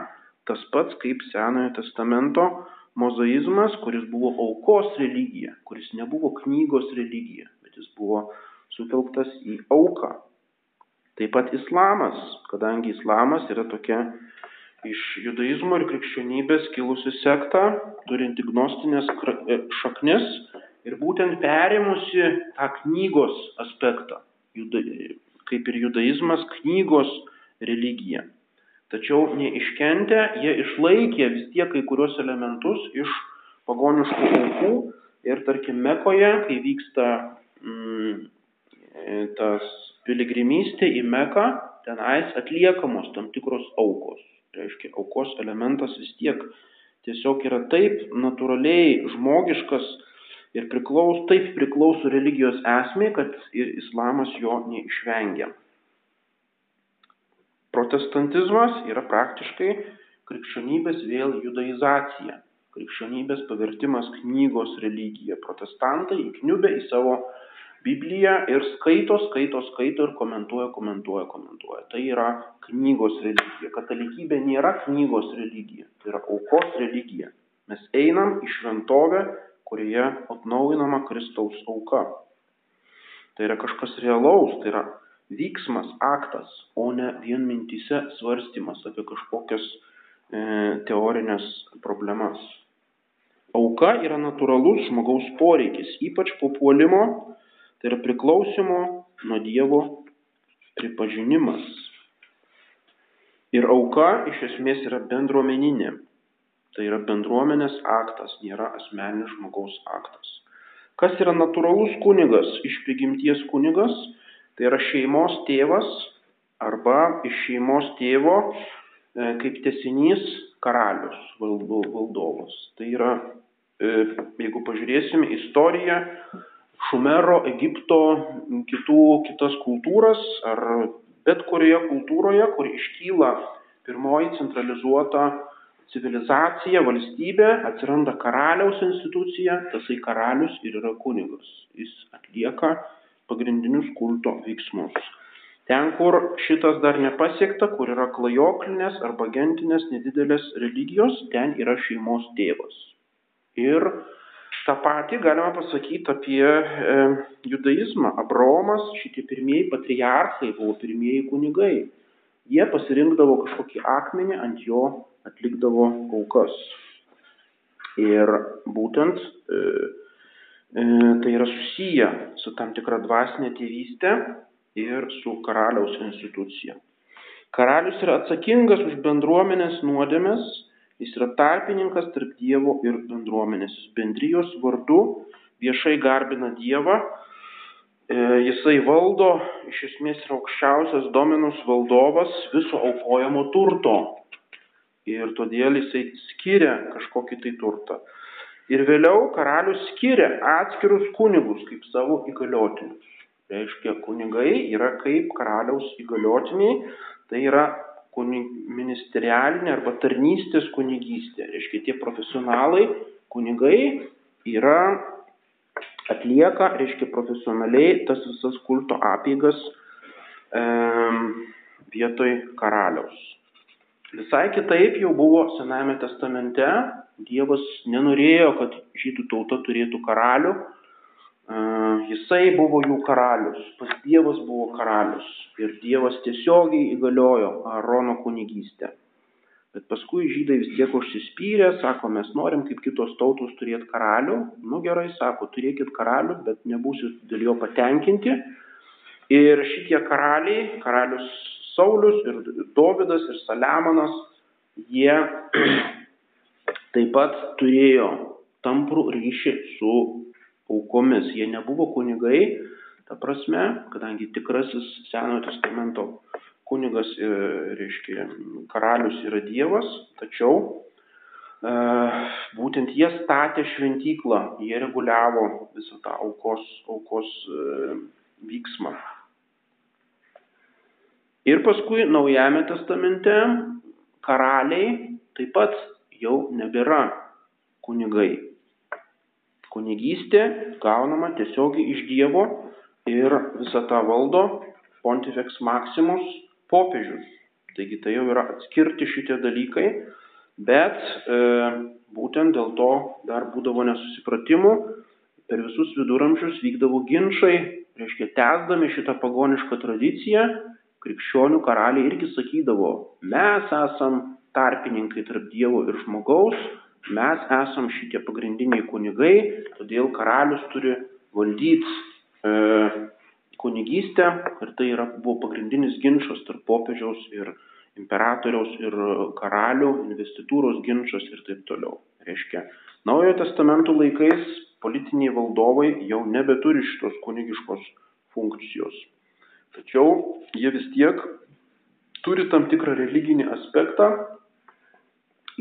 tas pats kaip Senojo testamento mozaizmas, kuris buvo aukos religija, kuris nebuvo knygos religija, bet jis buvo sutelktas į auką. Taip pat islamas, kadangi islamas yra tokia iš judaizmo ir krikščionybės kilusi sekta, turinti gnostinės e, šaknis ir būtent perėmusi tą knygos aspektą, kaip ir judaizmas knygos religija. Tačiau neiškentę, jie išlaikė vis tiek kai kurios elementus iš pagoniškų aukų ir tarkim Mekoje, kai vyksta mm, tas piligrimystė į Meką, tenais atliekamos tam tikros aukos. Tai reiškia, aukos elementas vis tiek tiesiog yra taip natūraliai žmogiškas ir priklaus, taip priklauso religijos esmė, kad ir islamas jo neišvengia. Protestantizmas yra praktiškai krikščionybės vėl judaizacija, krikščionybės pavertimas knygos religija. Protestantai įkniubė į savo Bibliją ir skaito, skaito, skaito ir komentuoja, komentuoja, komentuoja. Tai yra knygos religija. Katalikybė nėra knygos religija, tai yra aukos religija. Mes einam į šventovę, kurioje atnaujinama Kristaus auka. Tai yra kažkas realaus, tai yra vyksmas, aktas, o ne vien mintise svarstymas apie kažkokias e, teorinės problemas. Auka yra natūralus žmogaus poreikis, ypač po puolimo Tai yra priklausimo nuo Dievo pripažinimas. Ir auka iš esmės yra bendruomeninė. Tai yra bendruomenės aktas, nėra asmeninis žmogaus aktas. Kas yra natūralus kunigas, iš prigimties kunigas, tai yra šeimos tėvas arba iš šeimos tėvo e, kaip tesinys karalius, valdovas. Tai yra, e, jeigu pažiūrėsime istoriją, Šumero, Egipto, kitų, kitas kultūras ar bet kurioje kultūroje, kur iškyla pirmoji centralizuota civilizacija, valstybė, atsiranda karaliaus institucija, tasai karalius ir yra kunigas. Jis atlieka pagrindinius kulto veiksmus. Ten, kur šitas dar nepasiekta, kur yra klajoklinės arba gentinės nedidelės religijos, ten yra šeimos tėvas. Ir Ta pati galima pasakyti apie e, judaizmą. Abraomas, šitie pirmieji patriarchai buvo pirmieji kunigai. Jie pasirinkdavo kažkokį akmenį, ant jo atlikdavo aukas. Ir būtent e, e, tai yra susiję su tam tikra dvasinė tėvystė ir su karaliaus institucija. Karalius yra atsakingas už bendruomenės nuodėmės Jis yra tarpininkas tarp Dievo ir bendruomenės. Bendrijos vardu viešai garbina Dievą. E, jisai valdo, iš esmės yra aukščiausias dominus valdovas viso aukojamo turto. Ir todėl jisai skiria kažkokį tai turtą. Ir vėliau karalius skiria atskirus kunigus kaip savo įgaliotinius. Reiškia, kunigai yra kaip karaliaus įgaliotiniai, tai yra ministerialinė arba tarnystės kunigystė. Reiškia, tie profesionalai, kunigai yra, atlieka, reiškia, profesionaliai tas visas kulto apygas e, vietoj karaliaus. Visai kitaip jau buvo Senajame testamente, Dievas nenorėjo, kad žydų tauta turėtų karalių, Jisai buvo jų karalius, pas Dievas buvo karalius ir Dievas tiesiogiai įgaliojo Aarono kunigystę. Bet paskui žydai vis tiek užsispyrė, sako, mes norim kaip kitos tautos turėti karalių. Nu gerai, sako, turėkit karalių, bet nebūsit dėl jo patenkinti. Ir šitie karaliai, karalius Saulis ir Dovydas ir Saliamonas, jie taip pat turėjo tamprų ryšį su aukomis. Jie nebuvo kunigai, ta prasme, kadangi tikrasis Senojo testamento kunigas, e, reiškia, karalius yra Dievas, tačiau e, būtent jie statė šventyklą, jie reguliavo visą tą aukos, aukos e, vyksmą. Ir paskui Naujame testamente karaliai taip pat jau nebėra kunigai. Kunigystė gaunama tiesiogiai iš Dievo ir visą tą valdo Pontifex Maximus popiežius. Taigi tai jau yra atskirti šitie dalykai, bet e, būtent dėl to dar būdavo nesusipratimų, per visus viduramžius vykdavo ginčiai, reiškia, tęsdami šitą pagonišką tradiciją, krikščionių karaliai irgi sakydavo, mes esam tarpininkai tarp Dievo ir žmogaus, mes esam šitie pagrindiniai kunigai, todėl karalius turi valdyti e, kunigystę ir tai yra, buvo pagrindinis ginčas tarp popiežiaus ir imperatoriaus ir karalių, investitūros ginčas ir taip toliau. Reiškia, Naujojo testamento laikais politiniai valdovai jau nebeturi šitos kunigiškos funkcijos. Tačiau jie vis tiek turi tam tikrą religinį aspektą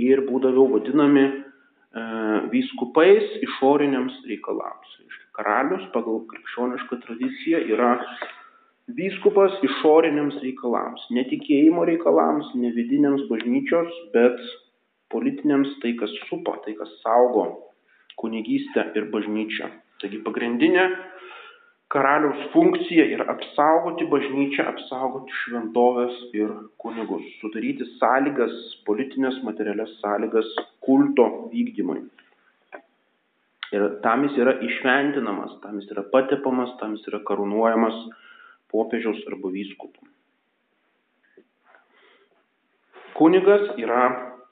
ir būdavo vadinami e, vyskupais išoriniams reikalams. Karalius pagal krikščionišką tradiciją yra vyskupas išoriniams reikalams, netikėjimo reikalams, ne vidiniams bažnyčios, bet politiniams tai, kas supa, tai, kas saugo kunigystę ir bažnyčią. Taigi pagrindinė karaliaus funkcija yra apsaugoti bažnyčią, apsaugoti šventovės ir kunigus, sudaryti sąlygas, politinės, materialias sąlygas kulto vykdymui. Ir tam jis yra išventinamas, tam jis yra patepamas, tam jis yra karūnuojamas popiežiaus arba vyskupų. Kunigas yra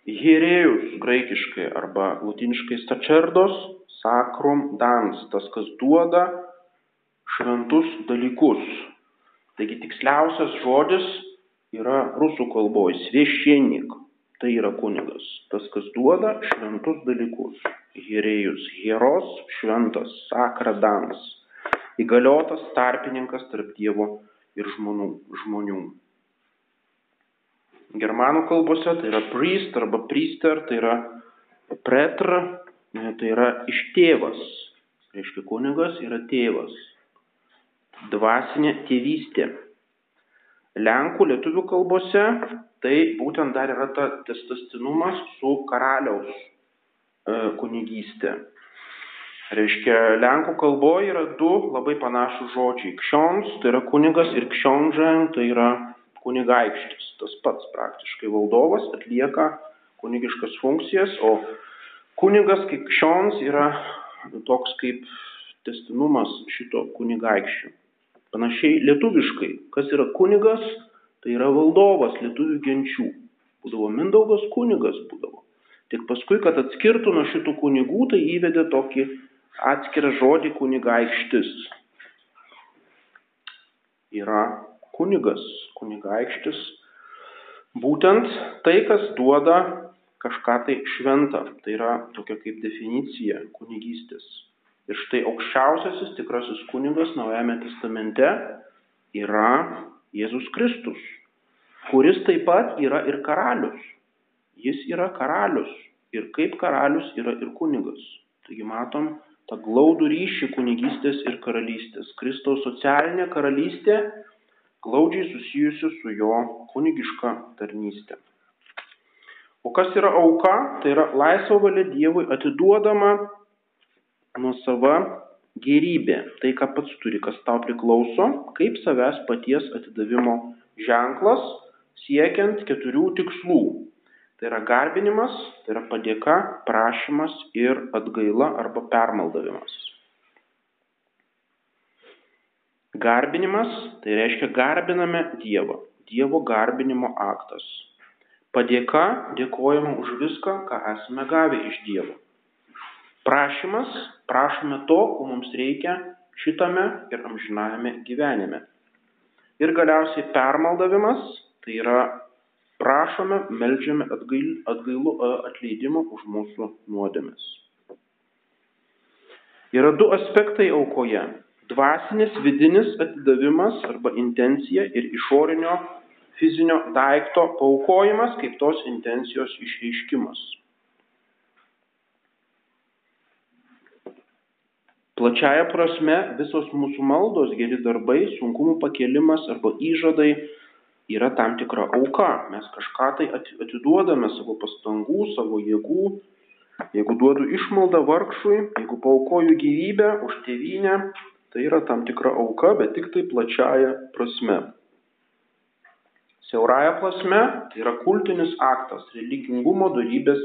hierėjus graikiškai arba latiniškai stačerdos, sakrum dans, tas, kas duoda šventus dalykus. Taigi tiksliausias žodis yra rusų kalboje svešienik. Tai yra kunigas. Tas, kas duoda šventus dalykus. Hierėjus. Hieros šventas. Sakradans. Įgaliotas tarpininkas tarp Dievo ir žmonių. žmonių. Germanų kalbose tai yra priest arba priester, tai yra pretra, tai yra iš tėvas. Reiškia, kunigas yra tėvas dvasinė tėvystė. Lenkų, lietuvių kalbose tai būtent dar yra ta testastinumas su karaliaus e, kunigystė. Reiškia, Lenkų kalboje yra du labai panašus žodžiai. Kščions tai yra kunigas ir kščionžen tai yra kunigaikštis. Tas pats praktiškai valdovas atlieka kunigiškas funkcijas, o kunigas kaip kščions yra toks kaip testinumas šito kunigaikščio. Panašiai lietuviškai, kas yra kunigas, tai yra valdovas lietuvių genčių. Būdavo Mindaugas kunigas būdavo. Tik paskui, kad atskirtų nuo šitų kunigų, tai įvedė tokį atskirą žodį kunigaikštis. Yra kunigas, kunigaikštis. Būtent tai, kas duoda kažką tai šventą. Tai yra tokia kaip definicija kunigystės. Ir štai aukščiausiasis tikrasis kunigas Naujame testamente yra Jėzus Kristus, kuris taip pat yra ir karalius. Jis yra karalius ir kaip karalius yra ir kunigas. Taigi matom tą glaudų ryšį kunigystės ir karalystės. Kristaus socialinė karalystė glaudžiai susijusi su jo kunigiška tarnystė. O kas yra auka? Tai yra laisvo valia Dievui atiduodama nuosava gerybė, tai ką pats turi, kas tau priklauso, kaip savęs paties atidavimo ženklas, siekiant keturių tikslų. Tai yra garbinimas, tai yra padėka, prašymas ir atgaila arba permaldavimas. Garbinimas tai reiškia garbiname Dievą. Dievo garbinimo aktas. Padėka dėkojama už viską, ką esame gavę iš Dievo. Prašymas, prašome to, ko mums reikia šitame ir amžinajame gyvenime. Ir galiausiai permaldavimas, tai yra prašome, melžiame atgail, atgailų atleidimo už mūsų nuodėmes. Yra du aspektai aukoje - dvasinis vidinis atidavimas arba intencija ir išorinio fizinio daikto paukojimas kaip tos intencijos išreiškimas. Plačiaja prasme visos mūsų maldos, geri darbai, sunkumų pakelimas arba įžadai yra tam tikra auka. Mes kažką tai atiduodame savo pastangų, savo jėgų. Jeigu duodu išmaldą vargšui, jeigu paukoju gyvybę už tėvynę, tai yra tam tikra auka, bet tik tai plačiaja prasme. Siauraja prasme tai yra kultinis aktas, religingumo darybės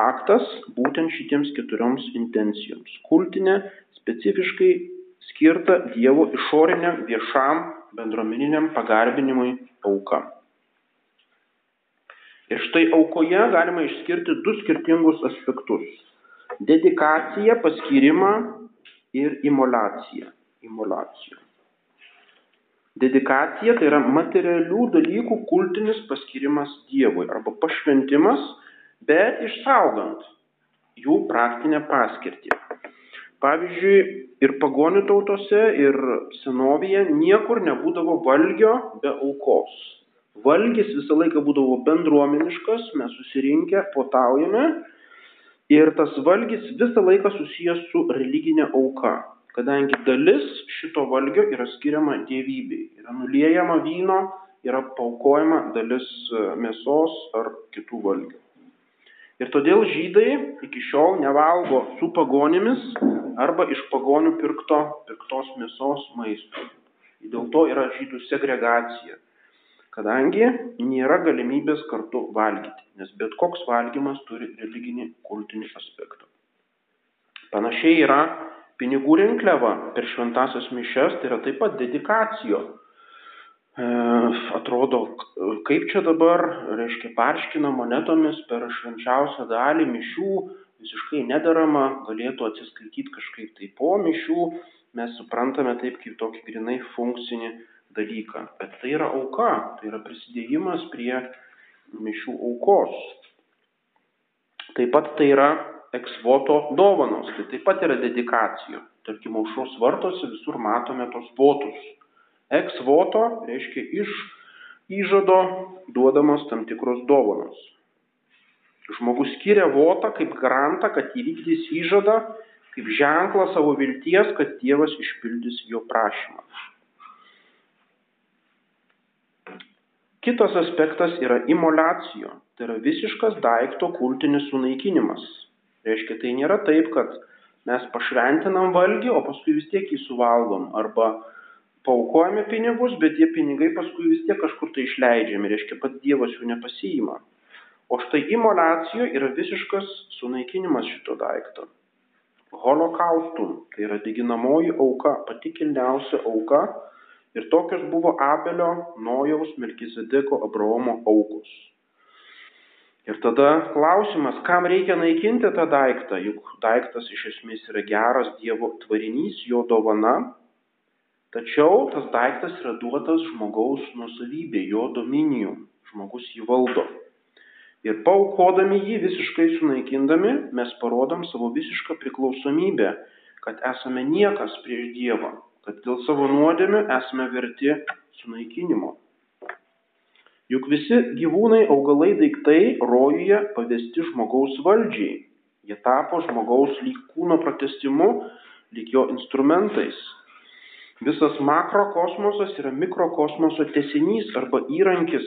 aktas būtent šitiems keturioms intencijoms. Kultinė specifiškai skirta Dievo išoriniam viešam bendruomeniniam pagarbinimui auka. Ir štai aukoje galima išskirti du skirtingus aspektus - dedikaciją, paskyrimą ir imolaciją. imolaciją. Dedikacija tai yra materialių dalykų kultinis paskirimas Dievui arba pašventimas, bet išsaugant jų praktinę paskirtį. Pavyzdžiui, ir pagonių tautose, ir senovėje niekur nebūdavo valgio be aukos. Valgis visą laiką būdavo bendruomeniškas, mes susirinkę, potaujame ir tas valgis visą laiką susijęs su religinė auka, kadangi dalis šito valgio yra skiriama dievybei, yra nuliejama vyno, yra paukojama dalis mėsos ar kitų valgių. Ir todėl žydai iki šiol nevalgo su pagonimis arba iš pagonių pirkto, pirktos mėsos maisto. Dėl to yra žydų segregacija, kadangi nėra galimybės kartu valgyti, nes bet koks valgymas turi religinį kultinį aspektą. Panašiai yra pinigų rinkliava per šventasias mišes, tai yra taip pat dedikacijo atrodo, kaip čia dabar, reiškia, parškina monetomis per švenčiausią dalį mišių, visiškai nedarama, galėtų atsiskaityti kažkaip tai po mišių, mes suprantame taip kaip tokį grinai funkcinį dalyką. Bet tai yra auka, tai yra prisidėjimas prie mišių aukos. Taip pat tai yra eksvoto dovanos, tai taip pat yra dedikacijų. Tarkim, aušros vartose visur matome tos votus Ex voto reiškia iš įžado duodamos tam tikros dovanos. Žmogus skiria votą kaip garantą, kad įvykdys įžadą, kaip ženklą savo vilties, kad Dievas išpildys jo prašymą. Kitas aspektas yra imolacijo, tai yra visiškas daikto kultinis sunaikinimas. Reiškia, tai nėra taip, kad mes pašventinam valgį, o paskui vis tiek jį suvalgom, arba paukojame pinigus, bet tie pinigai paskui vis tiek kažkur tai išleidžiami, reiškia, pats Dievas jų nepasiima. O štai imolacijo yra visiškas sunaikinimas šito daikto. Holokaustum, tai yra deginamoji auka, pati kilniausia auka ir tokios buvo Abelio, Nojaus, Melkizedeko, Abraomo aukos. Ir tada klausimas, kam reikia naikinti tą daiktą, juk daiktas iš esmės yra geras Dievo tvarinys, jo dovana, Tačiau tas daiktas yra duotas žmogaus nusavybė, jo dominijum, žmogus jį valdo. Ir paukodami jį visiškai sunaikindami, mes parodom savo visišką priklausomybę, kad esame niekas prieš Dievą, kad dėl savo nuodėmių esame verti sunaikinimo. Juk visi gyvūnai, augalai, daiktai rojuje pavesti žmogaus valdžiai. Jie tapo žmogaus lyg kūno pratestimu, lyg jo instrumentais, Visas makrokosmosas yra mikrokosmoso tesinys arba įrankis.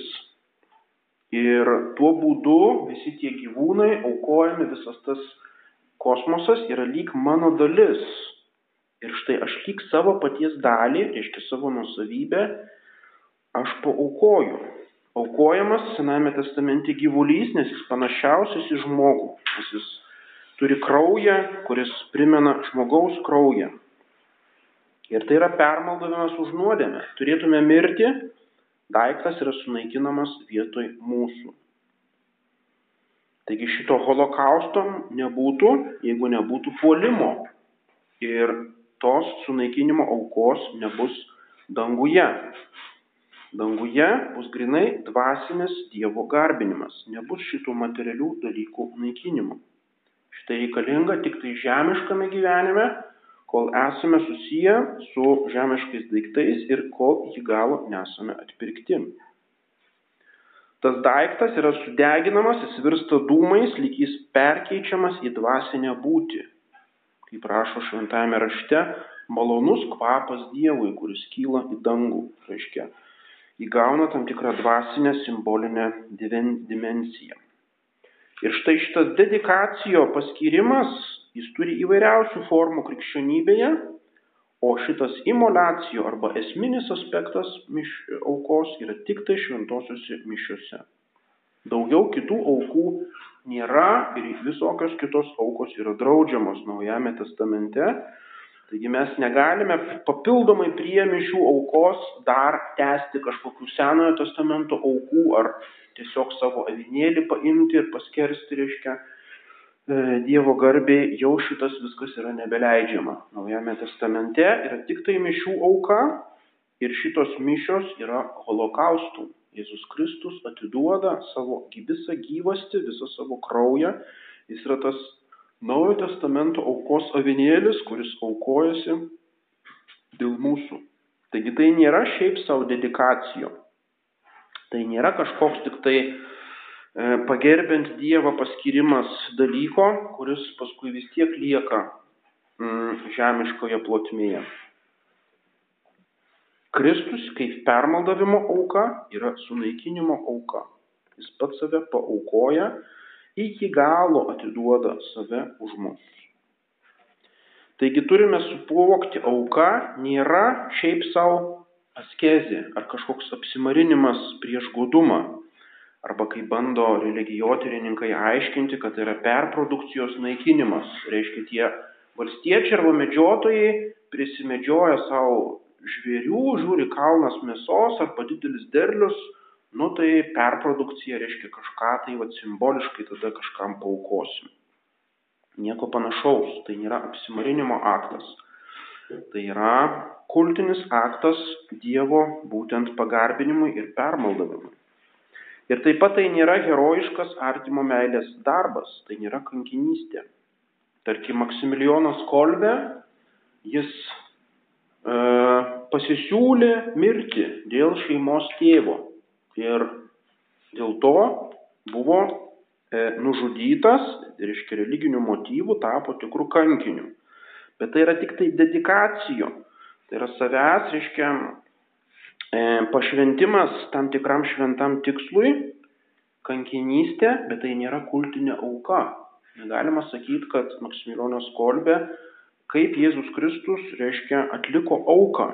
Ir tuo būdu visi tie gyvūnai aukojami, visas tas kosmosas yra lyg mano dalis. Ir štai aš lyg savo paties dalį, reiškia savo nusavybę, aš paaukoju. Aukojamas Sename testamente gyvulys, nes jis panašiausias į žmogų, nes jis turi kraują, kuris primena žmogaus kraują. Ir tai yra permaldavimas už nuodėmę. Turėtume mirti, daiktas yra sunaikinamas vietoj mūsų. Taigi šito holokausto nebūtų, jeigu nebūtų puolimo. Ir tos sunaikinimo aukos nebus danguje. Danguje bus grinai dvasinis Dievo garbinimas, nebus šitų materialių dalykų naikinimo. Štai reikalinga tik tai žemiškame gyvenime, kol esame susiję su žemiškais daiktais ir kol iki galo nesame atpirkti. Tas daiktas yra sudeginamas, jis virsta dūmais, lyg jis perkeičiamas į dvasinę būtį. Kaip rašo šventame rašte, malonus kvapas Dievui, kuris kyla į dangų. Reiškia, įgauna tam tikrą dvasinę simbolinę dimensiją. Ir štai šitas dedikacijo paskirimas, jis turi įvairiausių formų krikščionybėje, o šitas imolacijo arba esminis aspektas miš, aukos yra tik tai šventosiuose mišiuose. Daugiau kitų aukų nėra ir visokios kitos aukos yra draudžiamos Naujame testamente, Taigi mes negalime papildomai prie mišių aukos dar tęsti kažkokių senojo testamento aukų ar tiesiog savo avinėlį paimti ir paskersti, reiškia, Dievo garbiai, jau šitas viskas yra nebeleidžiama. Naujame testamente yra tik tai mišių auka ir šitos mišios yra holokaustų. Jėzus Kristus atiduoda savo visą gyvastį, visą savo kraują. Jis yra tas Naujojo testamento aukos avinėlis, kuris aukojasi dėl mūsų. Taigi tai nėra šiaip savo dedikacijo. Tai nėra kažkoks tik tai e, pagerbent Dievą paskirimas dalyko, kuris paskui vis tiek lieka mm, žemiškoje plotmėje. Kristus kaip permaldavimo auka yra sunaikinimo auka. Jis pats save paaukoja iki galo atiduoda save už mus. Taigi turime supuvokti, auka nėra šiaip savo askezė ar kažkoks apsimarinimas prieš godumą. Arba kai bando religijotyrininkai aiškinti, kad tai yra perprodukcijos naikinimas. Reiškia, tie valstiečiai arba medžiotojai prisimedžioja savo žvėrių, žiūri kalnas mėsos arba didelis derlius, nu tai perprodukcija reiškia kažką tai vat simboliškai tada kažkam paukosim. Nieko panašaus, tai nėra apsimarinimo aktas. Tai yra kultinis aktas Dievo būtent pagarbinimui ir permaldavimui. Ir taip pat tai nėra herojiškas artimo meilės darbas, tai nėra kankinystė. Tarkim, Maksimilijonas Kolbe, jis e, pasisiūlė mirti dėl šeimos tėvo ir dėl to buvo e, nužudytas, reiškia religinių motyvų, tapo tikrų kankinių. Bet tai yra tik tai dedikacijo, tai yra savęs, reiškia, pašventimas tam tikram šventam tikslui, kankinystė, bet tai nėra kultinė auka. Negalima sakyti, kad Maksimilijonas Kolbė, kaip Jėzus Kristus, reiškia, atliko auką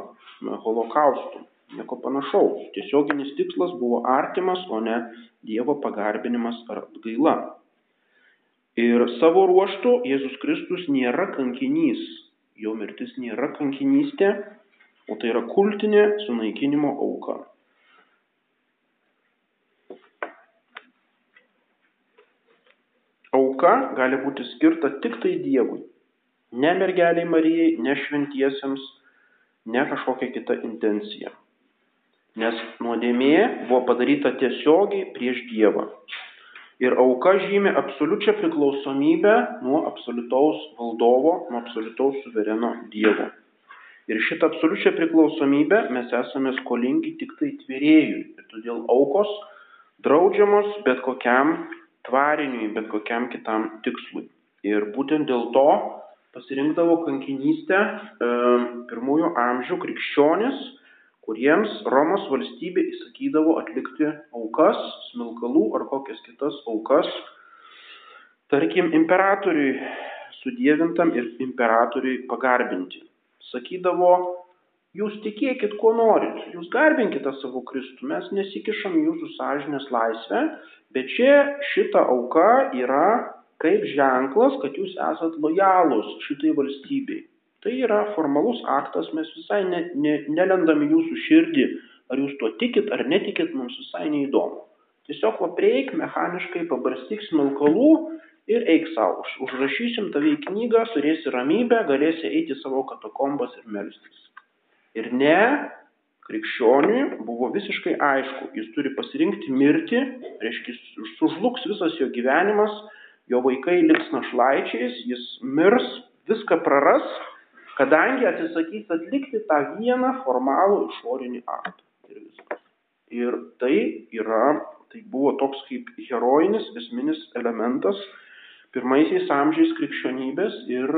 holokaustų nieko panašaus. Tiesioginis tikslas buvo artimas, o ne Dievo pagarbinimas ar atgaila. Ir savo ruoštų Jėzus Kristus nėra kankinys, jo mirtis nėra kankinystė, o tai yra kultinė sunaikinimo auka. Auka gali būti skirta tik tai Dievui, ne mergeliai Marijai, ne šventiesiems, ne kažkokia kita intencija nes nuodėmė buvo padaryta tiesiogiai prieš Dievą. Ir auka žymi absoliučią priklausomybę nuo absoliutaus valdovo, nuo absoliutaus suvereno Dievo. Ir šitą absoliučią priklausomybę mes esame skolingi tik tai tvėrėjui. Ir todėl aukos draudžiamos bet kokiam tvariniui, bet kokiam kitam tikslui. Ir būtent dėl to pasirinkdavo kankinystę e, pirmųjų amžių krikščionis kuriems Romos valstybė įsakydavo atlikti aukas, smilkalų ar kokias kitas aukas, tarkim, imperatoriui sudėvintam ir imperatoriui pagarbinti. Sakydavo, jūs tikėkit, kuo norit, jūs garbinkite savo Kristų, mes nesikišam jūsų sąžinės laisvę, bet čia šita auka yra kaip ženklas, kad jūs esat lojalūs šitai valstybei. Tai yra formalus aktas, mes visai ne, ne, nelendam į jūsų širdį, ar jūs tuo tikit ar netikit, mums visai neįdomu. Tiesiog va prieik mechaniškai, pabarstyk smilkalų ir eik savo. Užrašysim tave į knygą, turėsi ramybę, galėsi eiti savo katakombas ir melstis. Ir ne, krikščioniui buvo visiškai aišku, jis turi pasirinkti mirtį, reiškia, sužlugs visas jo gyvenimas, jo vaikai liks našlaičiais, jis mirs, viską praras, kadangi atsisakys atlikti tą vieną formalų išorinį aktą. Ir viskas. Ir tai yra, tai buvo toks kaip herojinis esminis elementas pirmaisiais amžiais krikščionybės ir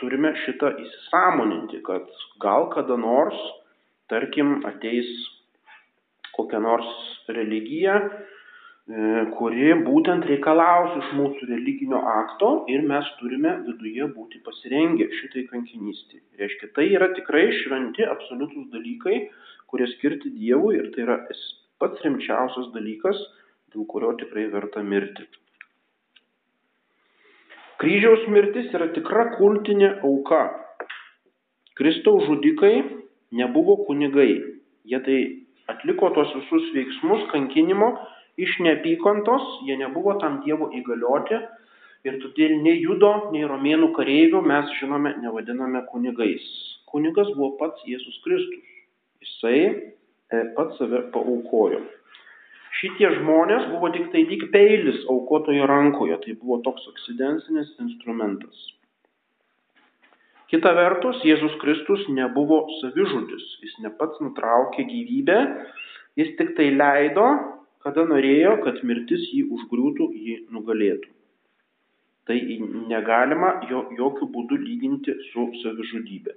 turime šitą įsisamoninti, kad gal kada nors tarkim, ateis kokia nors religija, e, kuri būtent reikalaus iš mūsų religinio akto ir mes turime viduje būti pasirengę šitai kankinystį. Reiškia, tai yra tikrai šventi, absoliutus dalykai, kurie skirti Dievui ir tai yra pats rimčiausias dalykas, dėl kurio tikrai verta mirti. Kryžiaus mirtis yra tikra kultinė auka. Kristaus žudikai nebuvo kunigai. Jie tai atliko tos visus veiksmus kankinimo iš neapykantos, jie nebuvo tam Dievo įgalioti ir todėl nei judo, nei romėnų kareivių mes žinome nevadiname kunigais. Kunigas buvo pats Jėzus Kristus. Jisai e, pats save paaukojo. Šitie žmonės buvo tik tai lyg peilis aukotojo rankoje, tai buvo toks oksidencinis instrumentas. Kita vertus, Jėzus Kristus nebuvo savižudis, jis ne pats nutraukė gyvybę, jis tik tai leido, kada norėjo, kad mirtis jį užgriūtų, jį nugalėtų. Tai negalima jo jokių būdų lyginti su savižudybė.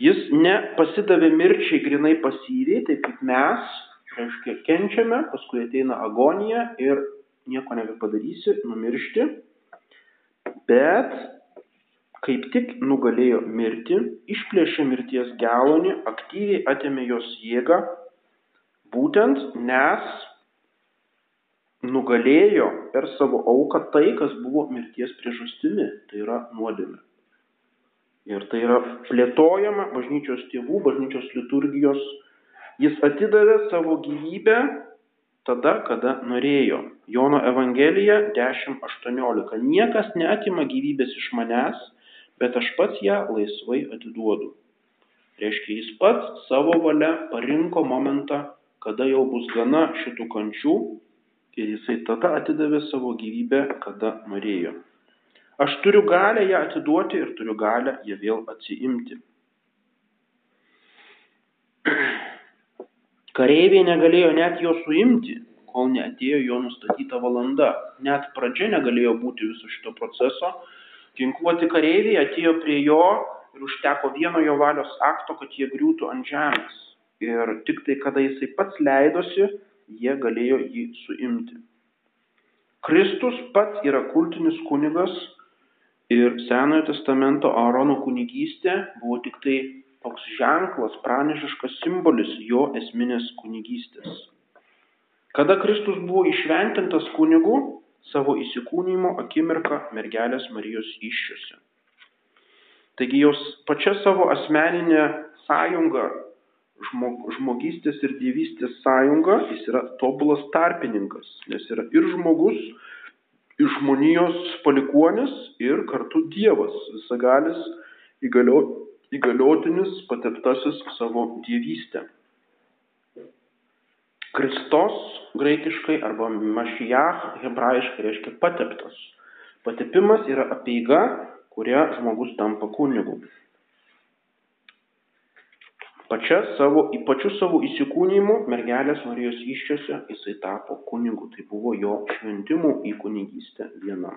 Jis nepasidavė mirčiai grinai pasyviai, taip kaip mes, reiškia, kenčiame, paskui ateina agonija ir nieko nebepadarysi, numiršti, bet kaip tik nugalėjo mirtį, išplėšė mirties gelonį, aktyviai atėmė jos jėgą, būtent nes nugalėjo per savo auką tai, kas buvo mirties priežastimi, tai yra nuodėmė. Ir tai yra plėtojama bažnyčios tėvų, bažnyčios liturgijos. Jis atidavė savo gyvybę tada, kada norėjo. Jono Evangelija 10.18. Niekas neatima gyvybės iš manęs, bet aš pats ją laisvai atiduodu. Reiškia, jis pats savo valia parinko momentą, kada jau bus gana šitų kančių ir jisai tada atidavė savo gyvybę, kada norėjo. Aš turiu galę ją atiduoti ir turiu galę ją vėl atsiimti. Kareiviai negalėjo net jo suimti, kol neatėjo jo nustatyta valanda. Net pradžia negalėjo būti viso šito proceso, Ginkluoti kareiviai atėjo prie jo ir užteko vieno jo valios akto, kad jie griūtų ant žemės. Ir tik tai, kada jisai pats leidosi, jie galėjo jį suimti. Kristus pats yra kultinis kunigas ir Senojo testamento Aarono kunigystė buvo tik tai toks ženklas, pranašiškas simbolis jo esminės kunigystės. Kada Kristus buvo išventintas kunigu, savo įsikūnymo akimirką mergelės Marijos iššiose. Taigi jos pačia savo asmeninė sąjunga, žmog, žmogystės ir dievystės sąjunga, jis yra tobulas tarpininkas, nes yra ir žmogus, iš žmonijos palikuonis ir kartu Dievas, visagalis įgalio, įgaliotinis, pateptasis savo dievystę. Kristos graikiškai arba mašijach hebrajiškai reiškia pateptas. Patepimas yra apeiga, kuria žmogus tampa kunigu. Pačia savo, pačiu savo įsikūnymu mergelės Marijos iščiose jisai tapo kunigu. Tai buvo jo šventimų į kunigystę viena.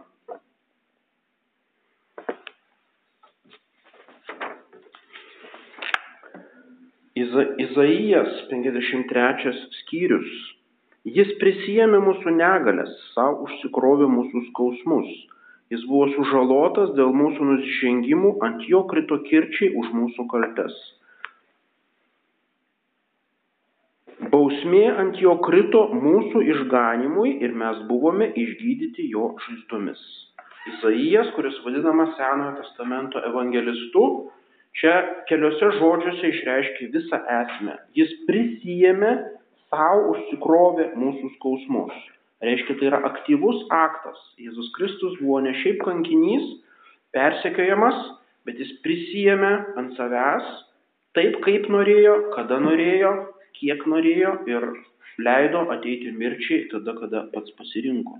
Iza, Izaijas 53 skyrius. Jis prisijėmė mūsų negalės, savo užsikrovė mūsų skausmus. Jis buvo sužalotas dėl mūsų nusižengimų, ant jo krito kirčiai už mūsų kaltes. Bausmė ant jo krito mūsų išganimui ir mes buvome išgydyti jo žaizdomis. Izaijas, kuris vadinamas Senojo testamento evangelistu, čia keliuose žodžiuose išreiškia visą esmę. Jis prisijėmė savo užsikrovė mūsų skausmus. Reiškia, tai yra aktyvus aktas. Jėzus Kristus buvo ne šiaip kankinys, persekiojamas, bet jis prisijėmė ant savęs taip, kaip norėjo, kada norėjo, kiek norėjo ir leido ateiti mirčiai tada, kada pats pasirinko.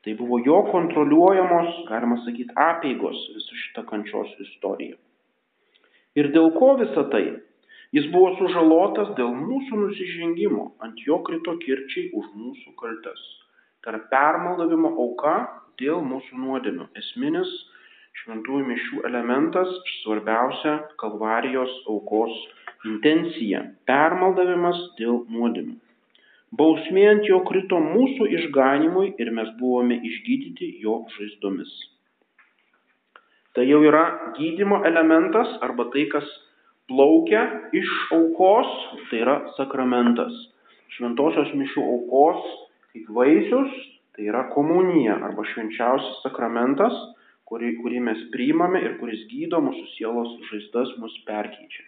Tai buvo jo kontroliuojamos, galima sakyti, apėgos visą šitą kančios istoriją. Ir dėl ko visa tai? Jis buvo sužalotas dėl mūsų nusižengimo, ant jo krito kirčiai už mūsų kaltes. Yra permaldavimo auka dėl mūsų nuodėmių. Esminis šventųjų mišių elementas, svarbiausia kalvarijos aukos intencija - permaldavimas dėl nuodėmių. Bausmė ant jo krito mūsų išganimui ir mes buvome išgydyti jo žaizdomis. Tai jau yra gydimo elementas arba tai, kas plaukia iš aukos, tai yra sakramentas. Šventosios mišių aukos kaip vaisius tai yra komunija arba švenčiausias sakramentas, kurį, kurį mes priimame ir kuris gydo mūsų sielos žaizdas, mus perkeičia.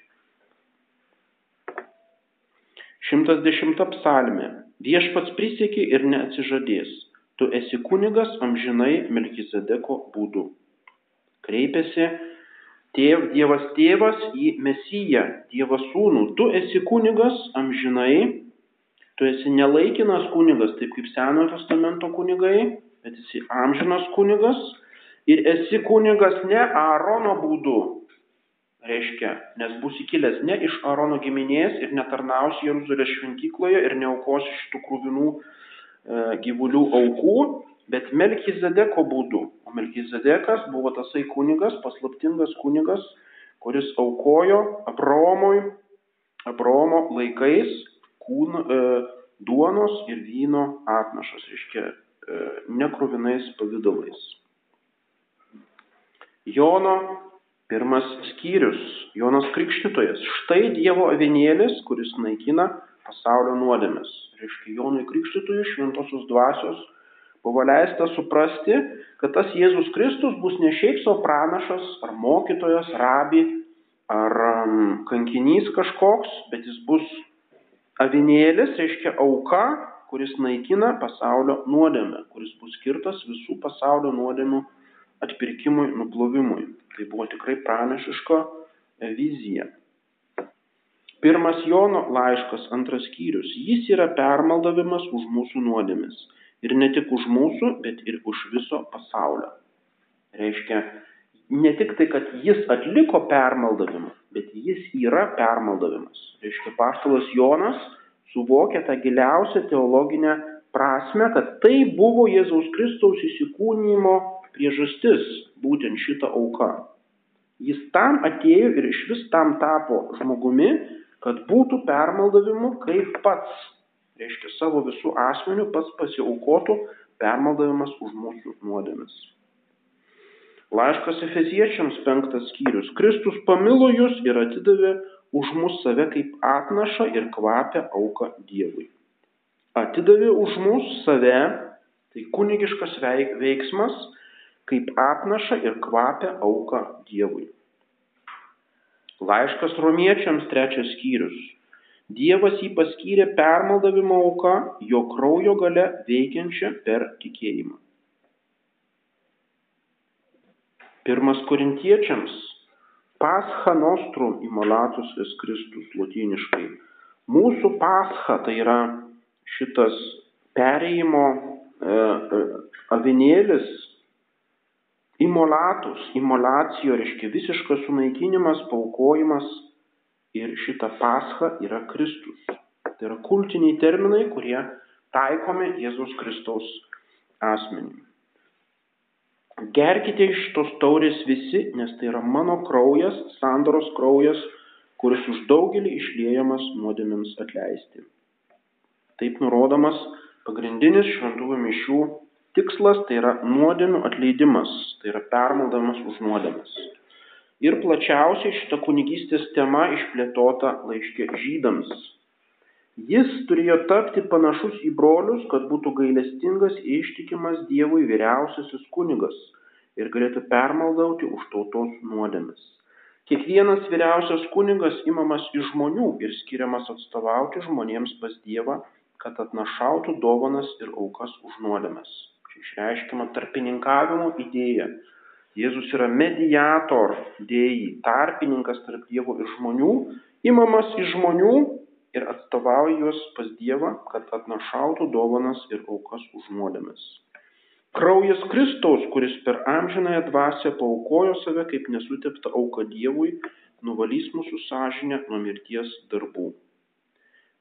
110 psalmė. Viešpats prisiekė ir neatsižadės. Tu esi kunigas amžinai Melkizedeko būdu. Kreipiasi. Tėv, Dievas tėvas į Mesiją, Dievo sūnų. Tu esi kunigas amžinai, tu esi nelaikinas kunigas, taip kaip Senojo testamento kunigai, bet esi amžinas kunigas. Ir esi kunigas ne Aarono būdu, reiškia, nes bus įkilęs ne iš Aarono giminės ir netarnausi Jeruzalės šventykloje ir neaukosi šitų krūvinų e, gyvulių aukų, bet Melkizedeko būdu. O Melkizedekas buvo tasai kunigas, paslaptingas kunigas, kuris aukojo Abraomui, Abraomo laikais kūn, e, duonos ir vyno atnašas, reiškia, e, nekrovinais pavydalais. Jono pirmas skyrius, Jonas Krikštytojas. Štai Dievo avinėlis, kuris naikina pasaulio nuodėmes. Reiškia, Jonui Krikštytojui šventosios dvasios buvo leista suprasti, kad tas Jėzus Kristus bus ne šiaip savo pranašas ar mokytojas, rabi ar um, kankinys kažkoks, bet jis bus avinėlis, reiškia auka, kuris naikina pasaulio nuodėmę, kuris bus skirtas visų pasaulio nuodėmių atpirkimui, nuplovimui. Tai buvo tikrai pranašiška e, vizija. Pirmas Jono laiškas, antras skyrius. Jis yra permaldavimas už mūsų nuodėmis. Ir ne tik už mūsų, bet ir už viso pasaulio. Reiškia, ne tik tai, kad jis atliko permaldavimą, bet jis yra permaldavimas. Reiškia, paštalas Jonas suvokė tą giliausią teologinę prasme, kad tai buvo Jėzaus Kristaus įsikūnymo priežastis būtent šita auka. Jis tam atėjo ir iš vis tam tapo žmogumi, kad būtų permaldavimu kaip pats, reiškia savo visų asmenių pats pasiaukotų permaldavimas už mūsų nuodėmes. Laiškas Efeziečiams penktas skyrius. Kristus pamilo jūs ir atidavė už mus save kaip atnašą ir kvapę auką Dievui. Atidavė už mus save, tai kunigiškas veiksmas, kaip atnašą ir kvapę auką Dievui. Laiškas romiečiams trečias skyrius. Dievas jį paskyrė permaldavimo auka, jo kraujo gale veikiančia per tikėjimą. Pirmas korintiečiams. Pascha nostrum immolatus es Kristus lotyniškai. Mūsų pascha tai yra šitas perėjimo e, e, avinėlis Imolatus, imolacijo reiškia visiškas sunaikinimas, paukojimas ir šita pascha yra Kristus. Tai yra kultiniai terminai, kurie taikomi Jėzus Kristaus asmeniui. Gerkite iš tos taurės visi, nes tai yra mano kraujas, sandoros kraujas, kuris už daugelį išliejamas nuodėmėms atleisti. Taip nurodomas pagrindinis šventųjų mišių tikslas tai yra nuodėmių atleidimas, tai yra permaldavimas už nuodėmes. Ir plačiausiai šita kunigystės tema išplėtota laiškė žydams. Jis turėjo tapti panašus į brolius, kad būtų gailestingas ištikimas Dievui vyriausiasis kunigas ir galėtų permaldauti už tautos nuodėmes. Kiekvienas vyriausias kunigas imamas iš žmonių ir skiriamas atstovauti žmonėms pas Dievą, kad atnašautų dovanas ir aukas už nuodėmes išreiškiama tarpininkavimo idėja. Jėzus yra mediator dėjai, tarpininkas tarp Dievo ir žmonių, imamas iš žmonių ir atstovauja juos pas Dievą, kad atnašautų dovanas ir aukas už nuodėmes. Kraujas Kristaus, kuris per amžinąją dvasę paukojo save kaip nesutepta auka Dievui, nuvalys mūsų sąžinę nuo mirties darbų.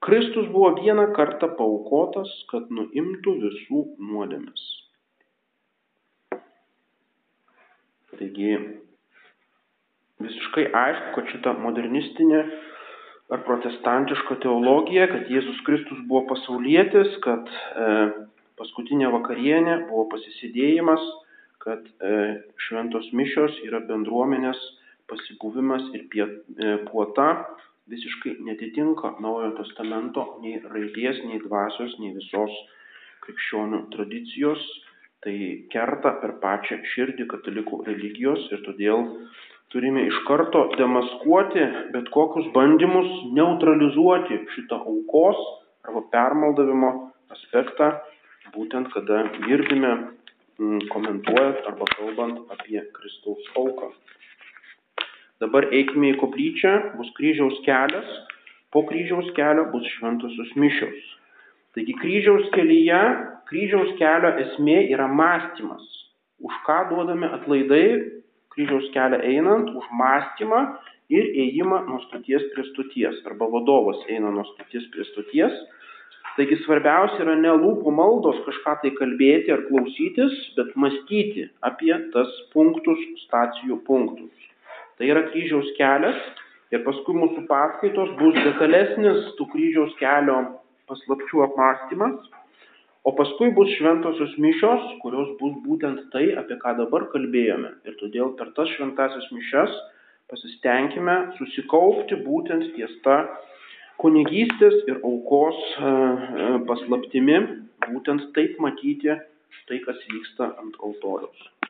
Kristus buvo vieną kartą paukotas, kad nuimtų visų nuodėmes. Taigi visiškai aišku, kad šita modernistinė ar protestantiška teologija, kad Jėzus Kristus buvo pasaulietis, kad e, paskutinė vakarienė buvo pasisėdėjimas, kad e, šventos mišios yra bendruomenės pasibuvimas ir pie, e, puota, visiškai netitinka Naujojo testamento nei raidės, nei dvasios, nei visos krikščionių tradicijos tai kerta per pačią širdį katalikų religijos ir todėl turime iš karto demaskuoti bet kokius bandymus neutralizuoti šitą aukos arba permaldavimo aspektą, būtent kada girdime mm, komentuojant arba kalbant apie Kristaus auką. Dabar eikime į koplyčią, bus kryžiaus kelias, po kryžiaus kelio bus šventosios mišios. Taigi kryžiaus kelyje, kryžiaus kelio esmė yra mąstymas. Už ką duodame atlaidai kryžiaus kelią einant? Už mąstymą ir ėjimą nuo stoties prie stoties. Arba vadovas eina nuo stoties prie stoties. Taigi svarbiausia yra ne lūpų maldos kažką tai kalbėti ar klausytis, bet mąstyti apie tas punktus, stacijų punktus. Tai yra kryžiaus kelias ir paskui mūsų paskaitos bus detalesnis tų kryžiaus kelio paslapčių apmąstymas, o paskui bus šventosios mišios, kurios bus būtent tai, apie ką dabar kalbėjome. Ir todėl per tas šventasias mišias pasistengime susikaupti būtent ties tą kunigystės ir aukos e, e, paslaptimi, būtent taip matyti tai, kas vyksta ant altoriaus.